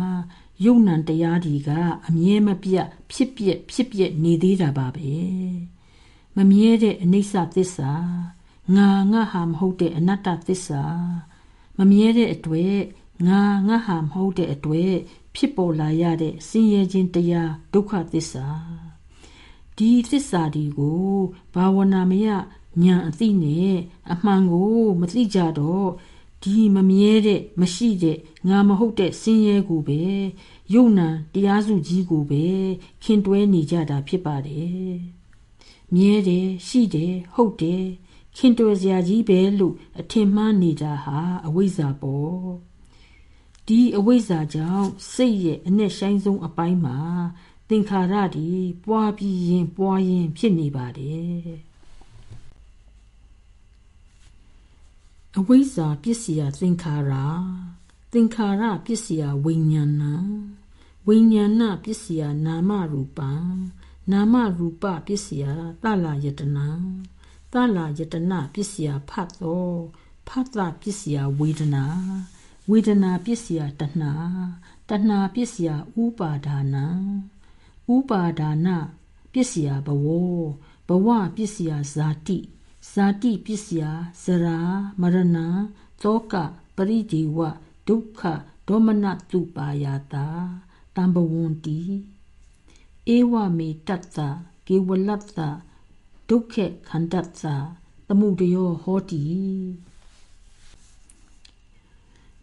ယုံ nant တရားဒီကအမြဲမပြတ်ဖြစ်ပြက်ဖြစ်ပြက်နေသေးတာပါပဲမမြဲတဲ့အနိစ္စသစ္စာငါငါဟာမဟုတ်တဲ့အနတ္တသစ္စာမမြဲတဲ့အတွက်ငါငါဟာမဟုတ်တဲ့အတွက်ဖြစ်ပေါ်လာရတဲ့ဆင်းရဲခြင်းတရားဒုက္ခသစ္စာဒီသစ္စာဒီကိုဘာဝနာမယညာအသိနဲ့အမှန်ကို မသိကြတော့ ဒီမမြဲတဲ့မရှိတဲ့ငါမဟုတ်တဲ့ဆင်းရဲကိုပဲယုံနာတရားစုကြီးကိုပဲခင်တွဲနေကြတာဖြစ်ပါတယ်မြဲတယ်ရှိတယ်ဟုတ်တယ်ခင်တွယ်စရာကြီးပဲလို့အထင်မှားနေတာဟာအဝိဇ္ဇာပေါ့ဒီအဝိဇ္ဇာကြောင့်စိတ်ရဲ့အ내ဆိုင်ဆုံးအပိုင်းမှာသင်္ခါရတွေပွားပြီးရင်ပွားရင်ဖြစ်နေပါတယ် အဝိဇ္ဇာပစ္စယသင်္ခါရသင်္ခါရပစ္စယဝိညာဏဝိညာဏပစ္စယနာမရူပံနာမရူပပစ္စယတလယတနာတလယတနာပစ္စယဖတ်သောဖတ်တာပစ္စယဝေဒနာဝေဒနာပစ္စယတဏှာတဏှာပစ္စယဥပါဒါနဥပါဒါနပစ္စယဘဝဘဝပစ္စယဇာတိ ဇာတိပစ္စယဇရာမရဏသောကပရိဒီဝဒုက္ခဒေါမနတုပါယတာတံဘဝန္တိဧဝမေတတ္တကေဝလတ္တဒုက္ခခန္တတ္တသမုဒယောဟောတိ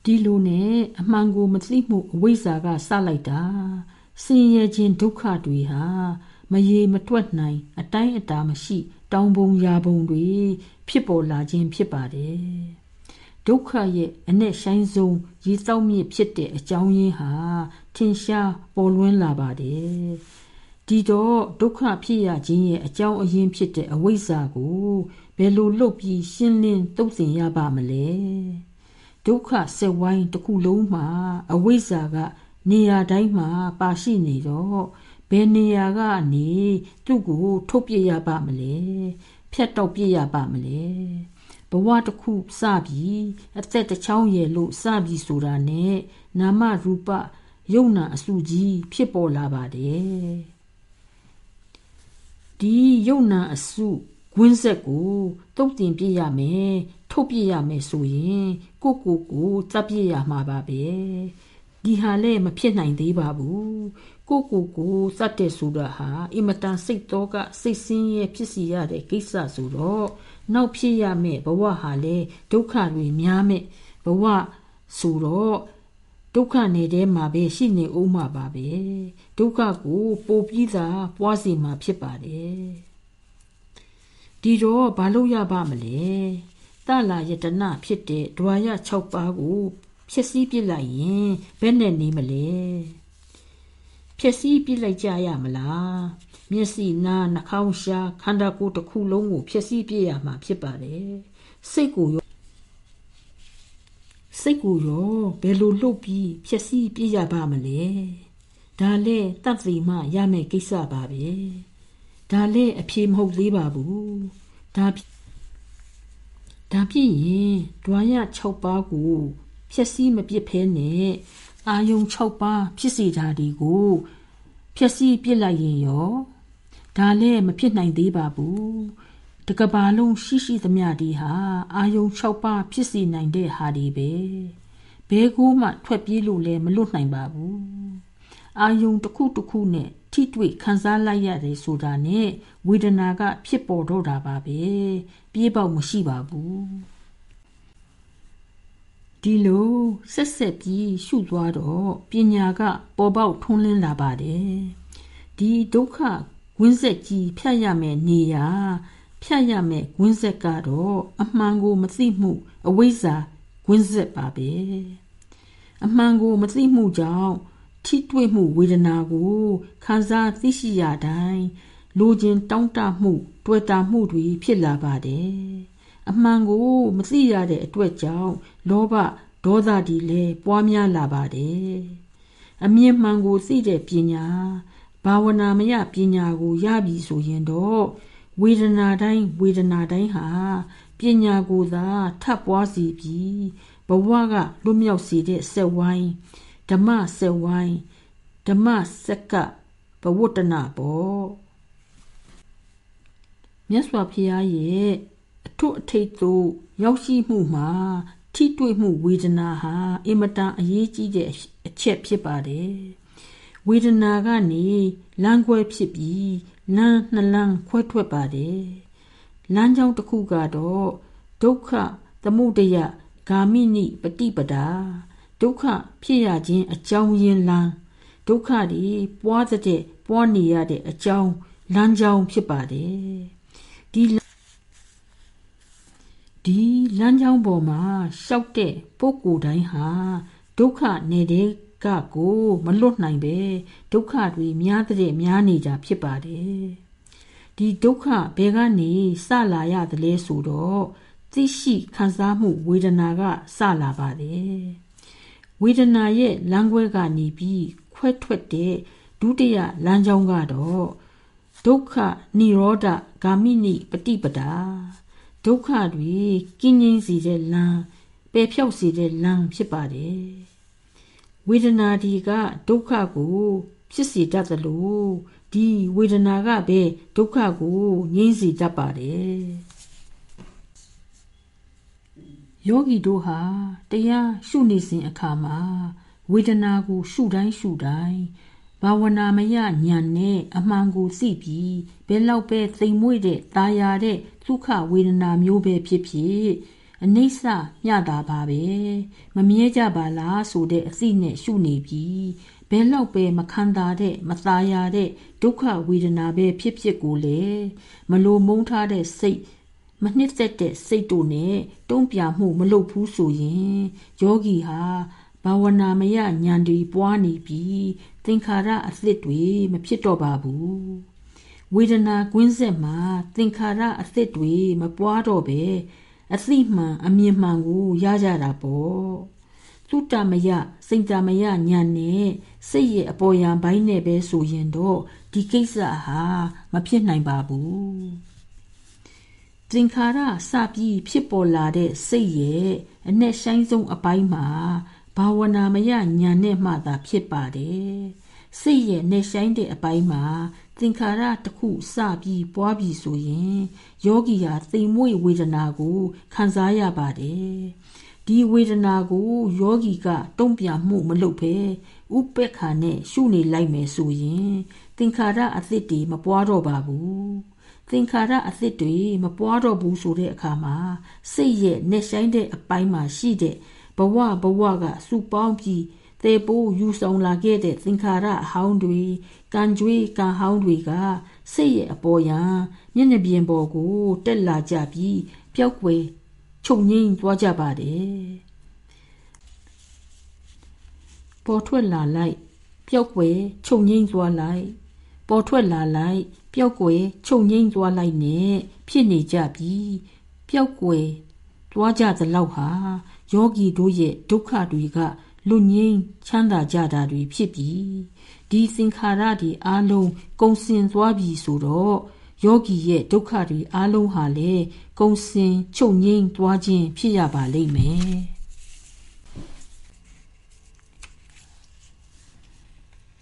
ဒီလိုနဲ့အမှန်ကိုမသိမှုအဝိဇ္ဇာကစလိုက်တာဆင်းရဲခြင်းဒုက္ခတွေဟာ မရေမတွက်နိုင် အတိုင်းအတာမရှိ တောင်ပုံရာပုံတွေဖြစ်ပေါ်လာခြင်းဖြစ်ပါတယ်ဒုက္ခရဲ့အ내ဆိုင်ဆုံးရေတောက်မြစ်ဖြစ်တဲ့အကြောင်းရင်းဟာထင်ရှားပေါ်လွင်လာပါတယ်ဒီတော့ဒုက္ခဖြစ်ရခြင်းရဲ့အကြောင်းအရင်းဖြစ်တဲ့အဝိဇ္ဇာကိုဘယ်လိုလုပ်ပြီးရှင်းလင်းသုတ်သင်ရပါမလဲဒုက္ခစက်ဝိုင်းတစ်ခုလုံးမှာအဝိဇ္ဇာကနေရာတိုင်းမှာပါရှိနေတော့ ဘယ်နေရာကနေသူ့ကိုထုတ်ပြရပါမလဲဖြတ်တော့ပြရပါမလဲဘဝတစ်ခုစပြီးအသက်တစ်ချောင်းရဲ့လို့စပြီးဆိုတာနဲ့နာမရူပယုံနာအစုကြီးဖြစ်ပေါ်လာပါတယ်ဒီယုံနာအစုဝင်းဆက်ကိုတုတ်တင်ပြရမယ်ထုတ်ပြရမယ်ဆိုရင်ကိုကိုကိုစပ်ပြရမှာပါပဲဒီဟာလည်းမဖြစ်နိုင်သေးပါဘူး ကိုကိုကိုစတ်တဲ့ဆိုတာဟာအင်မတန်စိတ်တော့ကစိတ်ဆင်းရဲဖြစ်စီရတဲ့ကိစ္စဆိုတော့နောက်ဖြစ်ရမယ့်ဘဝဟာလည်းဒုက္ခတွေများမဲ့ဘဝဆိုတော့ဒုက္ခနေတဲ့မှာပဲရှိနေဦးမှာပါပဲဒုက္ခကိုပိုပြီးသာပွားစီမှာဖြစ်ပါတယ်ဒီတော့ဘာလို့ရပါမလဲတလာယတနာဖြစ်တဲ့ဒွါရ6ပါးကိုဖြစ်စည်းပြစ်လိုက်ရင်ဘယ်နဲ့နေမလဲ ဖြစ်စည်းပြစ်လိုက်ကြရမလားမျက်စိနားနှာခေါင်းရှားခန္ဓာကိုယ်တစ်ခုလုံးကိုဖြစ်စည်းပြစ်ရမှာဖြစ်ပါတယ်စိတ်ကိုရောစိတ်ကိုရောဘယ်လိုလှုပ်ပြီးဖြစ်စည်းပြစ်ရပါမလဲဒါလည်းတတ်သိမှရမယ့်ကိစ္စပါပဲဒါလည်းအဖြေမဟုတ်သေးပါဘူးဒါဒါဖြစ်ရင်ဒွါရ6ပါးကိုဖြည့်ဆည်းမပြစ်ဖဲနဲ့ အာယုံ6ပါးဖြစ်စေတာဒီကိုဖြည့်ဆည်းပြစ်လိုက်ရင်ရောဒါလည်းမဖြစ်နိုင်သေးပါဘူးတကဘာလုံးရှိရှိသမျှဒီဟာအာယုံ6ပါးဖြစ်စေနိုင်တဲ့ဟာဒီပဲဘဲကိုမှထွက်ပြေးလို့လည်းမလွတ်နိုင်ပါဘူးအာယုံတစ်ခုတစ်ခုနဲ့ထိတွေ့ခံစားလိုက်ရတယ်ဆိုတာနဲ့ဝေဒနာက ဖြစ်ပေါ်တော့တာပါပဲပြေးပေါက်မရှိပါဘူး ဒီလိုဆက်ဆက်ပြီးရှုသွားတော့ပညာက ပေါ်ပေါက်ထွန်းလင်းလာပါတယ်ဒီဒုက္ခဝင်းဆက်ကြီးဖြတ်ရမယ်နေရဖြတ်ရမယ်ဝင်းဆက်ကတော့အမှန်ကို မသိမှုအဝိဇ္ဇာဝင်းဆက်ပါပဲအမှန်ကို မသိမှုကြောင့်ထိတွေ့မှုဝေဒနာကိုခံစားသိရှိရတိုင်းလိုချင်တောင့်တမှု တွေ့တာမှုတွေဖြစ်လာပါတယ် အမှန်ကိုမသိရတဲ့အတွက်ကြောင့်လောဘဒေါသတွေလည်းပွားများလာပါတယ်အမြင်မှန်ကိုသိတဲ့ပညာဘာဝနာမယပညာကိုရပြီဆိုရင်တော့ဝေဒနာတိုင်းဝေဒနာတိုင်းဟာပညာကိုသာထပ်ပွားစီပြီးဘဝကလွတ်မြောက်စေတဲ့ဆက်ဝိုင်းဓမ္မစဝိုင်းဓမ္မစကဘဝတနာပေါ့မြတ်စွာဘုရားရဲ့အ ထွတ်အထိပ်သို့ရောက်ရှိမှုမှာထိတွေ့မှုဝေဒနာဟာအင်မတန်အရေးကြီးတဲ့အချက်ဖြစ်ပါတယ်ဝေဒနာကနေလမ်းခွဲဖြစ်ပြီးလမ်းနှလမ်းခွဲထွက်ပါတယ်လမ်းကြောင်းတစ်ခုကတော့ဒုက္ခသမုဒယဂာမိနိပฏิပဒါဒုက္ခဖြစ်ရခြင်းအကြောင်းရင်းလမ်းဒုက္ခတွေပွားတဲ့ပွားနေရတဲ့အကြောင်းလမ်းကြောင်းဖြစ်ပါတယ်ဒီ ဒီလမ်းကြောင်းပေါ်မှာရှောက်တဲ့ပုဂ္ဂိုလ်တိုင်းဟာဒုက္ခနေတဲ့ကကိုမလွတ်နိုင်ပဲဒုက္ခတွေများတဲ့များနေကြဖြစ်ပါတယ်ဒီဒုက္ခဘယ်ကနေစလာရသလဲဆိုတော့သိရှိခံစားမှုဝေဒနာကစလာပါတယ်ဝေဒနာရဲ့လမ်းခွဲကနေပြီးခွဲထွက်တဲ့ဒုတိယလမ်းကြောင်းကတော့ဒုက္ခនិရောဓဂာမိနိပฏิပဒါ ဒုက္ခတွေကင်းငြိမ်းစေတဲ့လမ်းပယ်ဖြောက်စေတဲ့လမ်းဖြစ်ပါတယ်ဝေဒနာဒီကဒုက္ခကိုဖြစ်စေတတ်သလိုဒီဝေဒနာကပဲဒုက္ခကိုငြိမ်းစေတတ်ပါတယ်ယောဂီတို့ဟာတရားရှုနေစဉ်အခါမှာဝေဒနာကိုရှုတိုင်းရှုတိုင်း ဘာဝနာမယညံနဲ့အမှန်ကိုသိပြီးဘယ်လောက်ပဲသိမ်မွေ့တဲ့ตาရတဲ့ဒုက္ခဝေဒနာမျိုးပဲဖြစ်ဖြစ်အနိစ္စမျှတာပါပဲမမြဲကြပါလားဆိုတဲ့အသိနဲ့ရှုနေပြီဘယ်လောက်ပဲမခံတာတဲ့မသားရတဲ့ဒုက္ခဝေဒနာပဲဖြစ်ဖြစ်ကိုလေမလိုမုန်းထားတဲ့စိတ်မနှစ်သက်တဲ့စိတ်တို့နဲ့တုံ့ပြန်မှုမလုပ်ဘူးဆိုရင်ယောဂီဟာ ဘာဝနာမယဉာဏ်တွေပွားနေပြီးသင်္ခါရအသစ်တွေမဖြစ်တော့ပါဘူးဝေဒနာကွင်းဆက်မှာသင်္ခါရအသစ်တွေမပွားတော့ပဲအသိမှန်အမြင်မှန်ကိုရကြတာပေါ့သုတမယစိတ်တမယဉာဏ်နဲ့စိတ်ရဲ့အပေါ်ယံဘိုင်းနဲ့ပဲဆိုရင်တော့ဒီကိစ္စဟာမဖြစ်နိုင်ပါဘူးသင်္ခါရစပြီးဖြစ်ပေါ်လာတဲ့စိတ်ရဲ့အ내ဆိုင်ဆုံးအပိုင်းမှာ ဘာဝနာမယဉာဏ်နဲ့မှသာဖြစ်ပါတယ်စိတ်ရဲ့내ဆိုင်တဲ့အပိုင်းမှာသင်္ခါရတစ်ခုစပြီးပွားပြီးဆိုရင်ယောဂီဟာသိမ်မွေ့ဝေဒနာကို ခံစားရပါတယ်ဒီဝေဒနာကိုယောဂီကတုံ့ပြန်မှုမလုပ်ဘဲဥပက္ခနဲ့ရှုနေလိုက်မယ်ဆိုရင်သင်္ခါရအသစ်တွေမပွားတော့ပါဘူးသင်္ခါရအသစ်တွေမပွားတော့ဘူးဆိုတဲ့အခါမှာစိတ်ရဲ့နှက်ဆိုင်တဲ့အပိုင်းမှာရှိတဲ့ ဘဝဘဝကစုပေါင်းပြီးသေပိုးယူဆောင်လာခဲ့တဲ့သင်္ခါရအဟောင်းတွေကံကြွေးကံဟောင်းတွေကစိတ်ရဲ့အပေါ်ယံမျက်နှာပြင်ပေါ်ကိုတက်လာကြပြီးပျောက်ကွယ်ချုပ်ငိမ့်သွားကြပါတယ်ပေါ်ထွက်လာလိုက်ပျောက်ကွယ်ချုပ်ငိမ့်သွားလိုက်ပေါ်ထွက်လာလိုက်ပျောက်ကွယ်ချုပ်ငိမ့်သွားလိုက်နဲ့ဖြစ်နေကြပြီးပျောက်ကွယ်သွားကြသလောက်ဟာ ယောဂီတို့ရဲ့ဒုက္ခတွေကလွတ်ငြိမ်းချမ်းသာကြတာတွေဖြစ်ပြီးဒီသင်္ခါရတွေအလုံးကုံစင်သွားပြီဆိုတော့ယောဂီရဲ့ဒုက္ခတွေအလုံးဟာလေကုံစင်ချုပ်ငိမ့်သွားခြင်းဖြစ်ရပါလိမ့်မယ်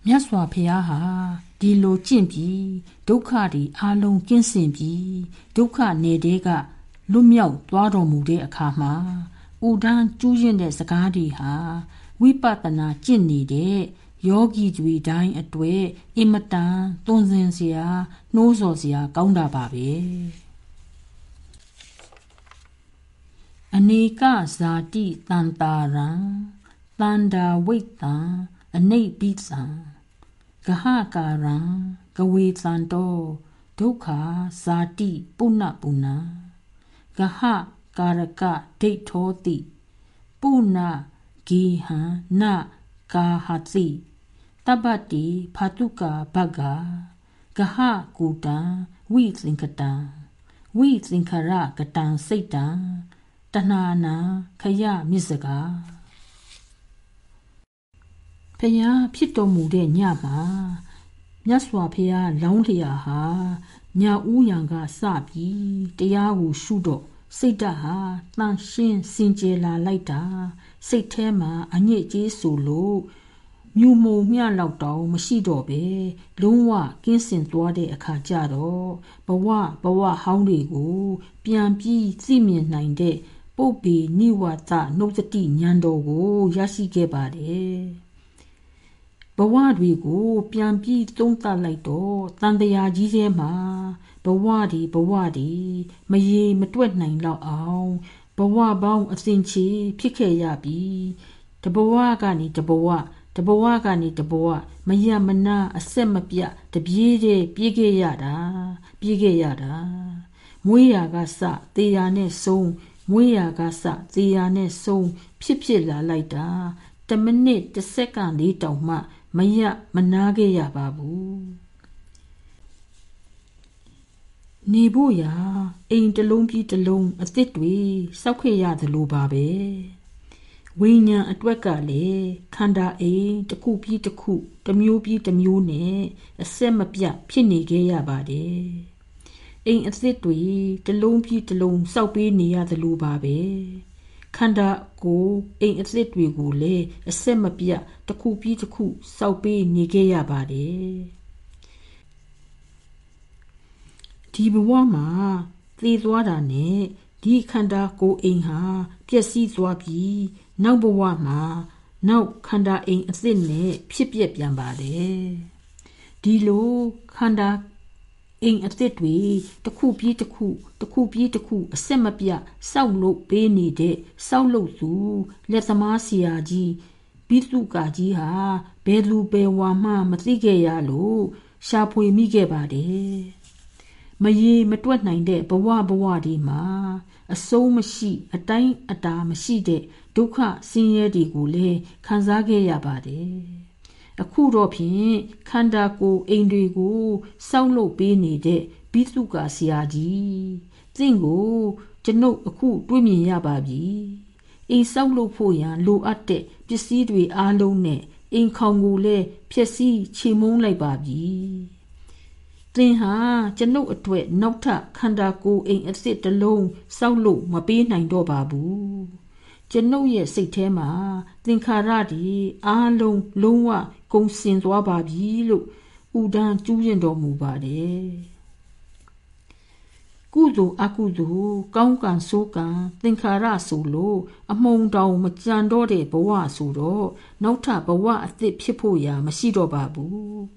မြတ်စွာဘုရားဟာဒီလိုကျင့်ပြီးဒုက္ခတွေအလုံးကင်းစင်ပြီးဒုက္ခနယ်တဲကလွတ်မြောက်သွားတော်မူတဲ့အခါမှာ ဥဒန်းကျူးရင်တဲ့စကားတွေဟာဝိပဿနာကျင့်နေတဲ့ယောဂီတွေတိုင်းအတွေ့အင်မတန်သွန်စင်စရာနှိုးဆော်စရာကောင်းတာပါပဲအနေကဇာတိတန်တာရံတန္တာဝိတံအနိပိသံဂဟကာရံကဝေသံတောဒုက္ခဇာတိပုဏ္ဏပုဏ္ဏဂဟ ကာရကဒိဋ္ဌောတိပုဏ္ဏဂေဟံနကာဟတိတပ္ပတိဖာတုကာဘဂ္ဂဂဟကူတံဝိသင်္ကတံဝိသင်္ခရကတံစိတ်တံတဏှာနာခယမြစ္စကဖျားဖြစ်တော်မူတဲ့ညမှာမြတ်စွာဘုရားလောင်းလျာဟာညဦးရံကစပြီးတရားကိုရှုတော့ စိတ်ဓာတ်ဟာတန်ရှင်းစင်ကြယ်လာလိုက်တာစိတ်ထဲမှာအညစ်အကြေးဆိုလို့မြူမုံမျှလောက်တောင်မရှိတော့ပဲလုံးဝကင်းစင်သွားတဲ့အခါကျတော့ဘဝဘဝဟောင်းတွေကို ပြန်ပြီးသိမြင်နိုင်တဲ့ပုပ္ပေနိဝါဒနှုတ်တိဉာဏ်တော်ကိုရရှိခဲ့ပါတယ်ဘဝတွေကို ပြန်ပြီးသုံးသပ်လိုက်တော့တန်တရားကြီးထဲမှာ ဘဝဒီဘဝဒီမရေမတွက်နိုင်တော့အောင်ဘဝပေါင်းအစဉ်ချီဖြစ်ခဲ့ရပြီတဘဝကနေတဘဝတဘဝကနေတဘဝမရမနာအဆက်မပြတ်တပြေးတဲ့ပြေးခဲ့ရတာပြေးခဲ့ရတာမွေးရာကစတေးရာနဲ့ဆုံးမွေးရာကစတေးရာနဲ့ဆုံးဖြစ်ဖြစ်လာလိုက်တာတမိနစ်တစ်စက္ကန့်လေးတောင်မှမရမနာခဲ့ရပါဘူး နေဖို့ရာအိမ်တလုံးပြီးတလုံးအစ်စ်တွေစောက်ခဲ့ရသလိုပါပဲဝိညာဉ်အတွက်ကလည်းခန္ဓာအိမ်တစ်ခုပြီးတစ်ခုတစ်မျိုးပြီးတစ်မျိုးနဲ့အဆက်မပြတ်ဖြစ်နေခဲ့ရပါတယ်အိမ်အစ်စ်တွေတလုံးပြီးတလုံးစောက်ပေးနေရသလိုပါပဲခန္ဓာကိုအိမ်အစ်စ်တွေကိုလည်းအဆက်မပြတ်တစ်ခုပြီးတစ်ခုစောက်ပေးနေခဲ့ရပါတယ် ဒီဘဝမှာသေသွားတာနဲ့ဒီခန္ဓာကိုယ်အိမ်ဟာပျက်စီးသွားပြီးနောက်ဘဝမှာနောက်ခန္ဓာအိမ်အစ်စ်နဲ့ဖြစ်ပြပြန်ပါတယ်ဒီလိုခန္ဓာအိမ်အစ်စ်တွေတစ်ခုပြီးတစ်ခုတစ်ခုပြီးတစ်ခုအဆက်မပြတ်စောက်လို့ပေးနေတဲ့စောက်လို့သူလက်သမားဆရာကြီးဘိသုကာကြီးဟာဘယ်လူဘယ်ဝါမှမသိခဲ့ရလို့ရှာဖွေမိခဲ့ပါတယ် မရေမတွက်နိုင်တဲ့ဘဝဘဝဒီမှာအဆုံးမရှိ အတိုင်းအတာမရှိတဲ့ဒုက္ခဆင်းရဲတွေကိုလည်းခံစားခဲ့ရပါတယ်အခုတော့ဖြင့်ခန္ဓာကိုယ်အိမ်တွေကိုစောက်လုပ်ပေးနေတဲ့ဘိသုကာဆရာကြီးသင်ကိုကျွန်ုပ်အခုတွေးမြင်ရပါပြီအိမ်ဆောက်လုပ်ဖို့ရန်လိုအပ်တဲ့ပစ္စည်းတွေအားလုံးနဲ့အိမ်ခေါင်ကိုလည်းဖျက်ဆီးချေမုန်းလိုက်ပါပြီ သင်ဟာကျွန်ုပ်အတွက်နောက်ထပ်ခန္ဓာကိုယ်အိမ်အစ်စ်တစ်လုံးစောက်လို့မပေးနိုင်တော့ပါဘူးကျွန်ုပ်ရဲ့စိတ်ထဲမှာသင်္ခါရတွေအားလုံးလုံးဝကုန်စင်သွားပါပြီလို့ဥဒန်းကျူးရင်တော်မူပါတယ်ကုသိုလ်အကုသိုလ်ကောင်းကံဆိုးကံသင်္ခါရဆိုလို့အမုံတောင်မကြံတော့တဲ့ဘဝဆိုတော့နောက်ထပ်ဘဝအသစ်ဖြစ်ဖို့ရာမရှိတော့ပါဘူး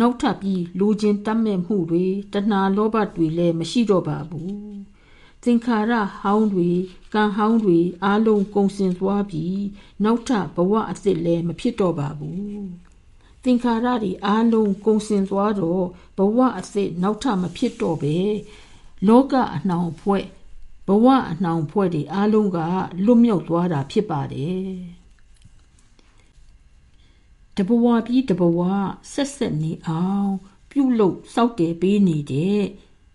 နောက်ထပ်ပြီးလူချင်းတတ်မဲ့မှုတွေတဏှာလောဘတွေလည်းမရှိတော့ပါဘူးသင်္ခါရဟောင်းတွေကံဟောင်းတွေအားလုံးကုန်စင်သွားပြီးနောက်ထပ်ဘဝအသစ်လည်းမဖြစ်တော့ပါဘူးသင်္ခါရတွေအားလုံးကုန်စင်သွားတော့ဘဝအသစ်နောက်ထပ်မဖြစ်တော့ပဲလောကအနှောင်ဖွဲ့ဘဝအနှောင်ဖွဲ့တွေအားလုံးကလွတ်မြောက်သွားတာဖြစ်ပါတယ် တဘဝပြီးတဘဝဆက်ဆက်နေအောင် ပြုလုပ်စောက်တယ်ပေးနေတဲ့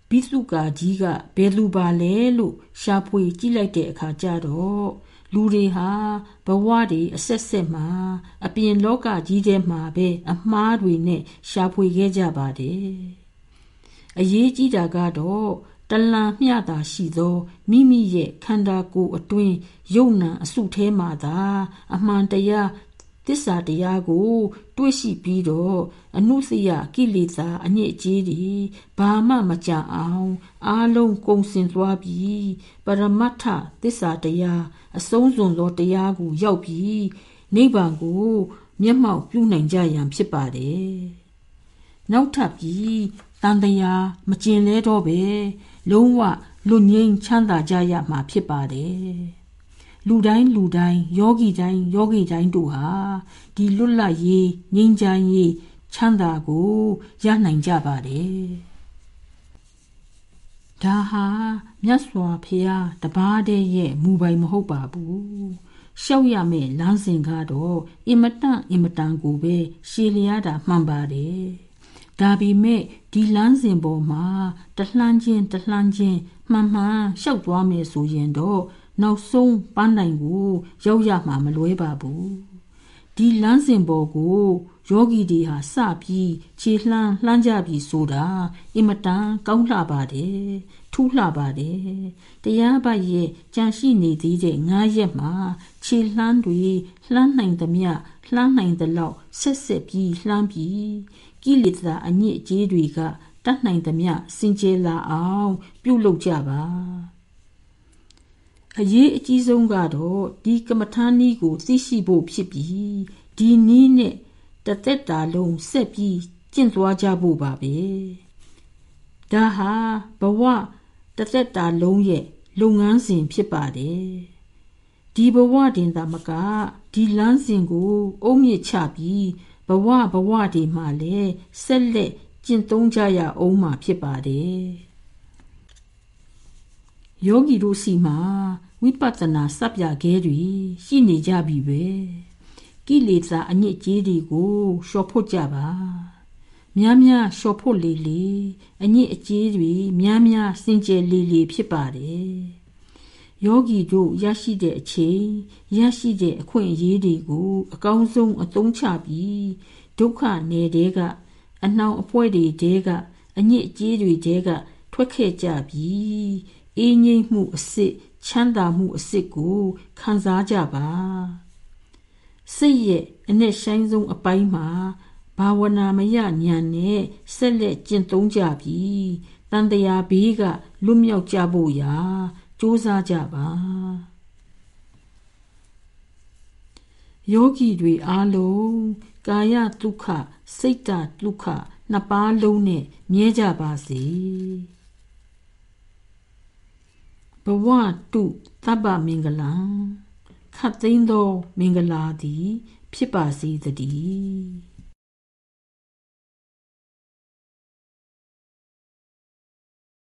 ဘိစုကာကြီးကဘယ်လူပါလဲလို့ရှာဖွေကြည့်လိုက်တဲ့အခါကျတော့လူတွေဟာဘဝတွေအဆက်ဆက်မှာ အပြင်လောကကြီးထဲမှာပဲအမှားတွေနဲ့ရှာဖွေခဲ့ကြပါတယ်အရေးကြီးတာကတော့တလံမျှတာရှိသောမိမိရဲ့ခန္ဓာကိုယ်အတွင်းယုံနာအစုထဲမှာသာ အမှန်တရား သစ္စာတရားကို တွေ့ရှိပြီးတော့အနုစရကိလေသာအညစ်အကြေးတွေဘာမှမကြအောင်အားလုံးကုန်စင်သွားပြီးပရမတ္ထသစ္စာတရားအဆုံးစွန်သောတရားကိုရောက်ပြီးနိဗ္ဗာန်ကို မျက်မှောက်ပြုနိုင်ကြရန်ဖြစ်ပါတယ်နောက်ထပ်ပြီးတန်တရားမကျင်လဲတော့ပဲလုံးဝလွတ်ငြိမ်းချမ်းသာကြရမှာဖြစ်ပါတယ် လူတိုင်းလူတိုင်းယောဂီတိုင်းယောဂီတိုင်းတို့ဟာဒီလွတ်လပ်ရေးငြိမ်းချမ်းရေးချမ်းသာကိုရနိုင်ကြပါတယ်ဒါဟာမြတ်စွာဘုရားတပါးတည်းရဲ့မူပိုင်မဟုတ်ပါဘူးရှောက်ရမယ့်လမ်းစဉ်ကတော့အင်မတန်အင်မတန်ကိုပဲရှည်လျားတာမှန်ပါတယ်ဒါပေမဲ့ဒီလမ်းစဉ်ပေါ်မှာတလှမ်းချင်းတလှမ်းချင်းမှန်မှန်ရှောက်သွားမယ်ဆိုရင်တော့ နောက်ဆုံးပန်းတိုင်ကို ရောက်ရမှာမလွဲပါဘူးဒီလမ်းစဉ်ပေါ်ကိုယောဂီတွေဟာစပြီးခြေလှမ်းလှမ်းကြပြီးဆိုတာအင်မတန်ကောင်းလှပါတယ်ထူးလှပါတယ်တရားပတ်ရဲ့ကြံရှိနေသေးတဲ့ငါးရက်မှာခြေလှမ်းတွေလှမ်းနိုင်သမျှလှမ်းနိုင်သလောက်ဆက်ဆက်ပြီးလှမ်းပြီးကိလေသာအညစ်အကြေးတွေကတတ်နိုင်သမျှစင်ကြယ်လာအောင် ပြုလုပ်ကြပါ အရေးအကြီးဆုံးကတော့ဒီကမ္မထာနည်းကိုသိရှိဖို့ဖြစ်ပြီးဒီနည်းနဲ့တသက်တာလုံးဆက်ပြီးကျင့်သွားကြဖို့ပါပဲဒါဟာဘဝတသက်တာလုံးရဲ့လုပ်ငန်းစဉ်ဖြစ်ပါတယ်ဒီဘဝတင်သာမကဒီလမ်းစဉ်ကိုအုံမြင့်ချပြီးဘဝဘဝတွေမှာလည်းဆက်လက်ကျင့်သုံးကြရအောင်မှာဖြစ်ပါတယ်ယောဂီတို့စီမှာ ဝိပဿနာစပ်ပြခဲတွေရှိနေကြပြီပဲကိလေသာအညစ်အကြေးတွေကိုလျှော်ဖို့ကြပါများများလျှော်ဖို့လေလေအညစ်အကြေးတွေများများစင်ကြယ်လေလေဖြစ်ပါတယ်ယောဂီတို့ရရှိတဲ့အချိန်ရရှိတဲ့အခွင့်အရေးတွေကိုအကောင်းဆုံးအသုံးချပြီးဒုက္ခနယ်တဲကအနှောင်အဖွဲတွေတဲကအညစ်အကြေးတွေတဲကထွက်ခဲ့ကြပြီးအေးငိမ့်မှုအစစ် ချမ်းသာမှုအစစ်ကိုခံစားကြပါစိတ်ရဲ့အနဲ့ဆိုင်ဆုံးအပိုင်းမှာဘာဝနာမရဉာဏ်နဲ့ဆက်လက်ကျင့်သုံးကြပြီးတန်တရားဘေးကလွတ်မြောက်ကြဖို့ရာကြိုးစားကြပါယောဂီတွေအားလုံးကာယဒုက္ခစိတ်တဒုက္ခနှစ်ပါးလုံးနဲ့မြဲကြပါစေ ဘဝတုသဗ္ဗမင်္ဂလံခတ်သိမ်းသောမင်္ဂလာသည် ဖြစ်ပါစေတည်း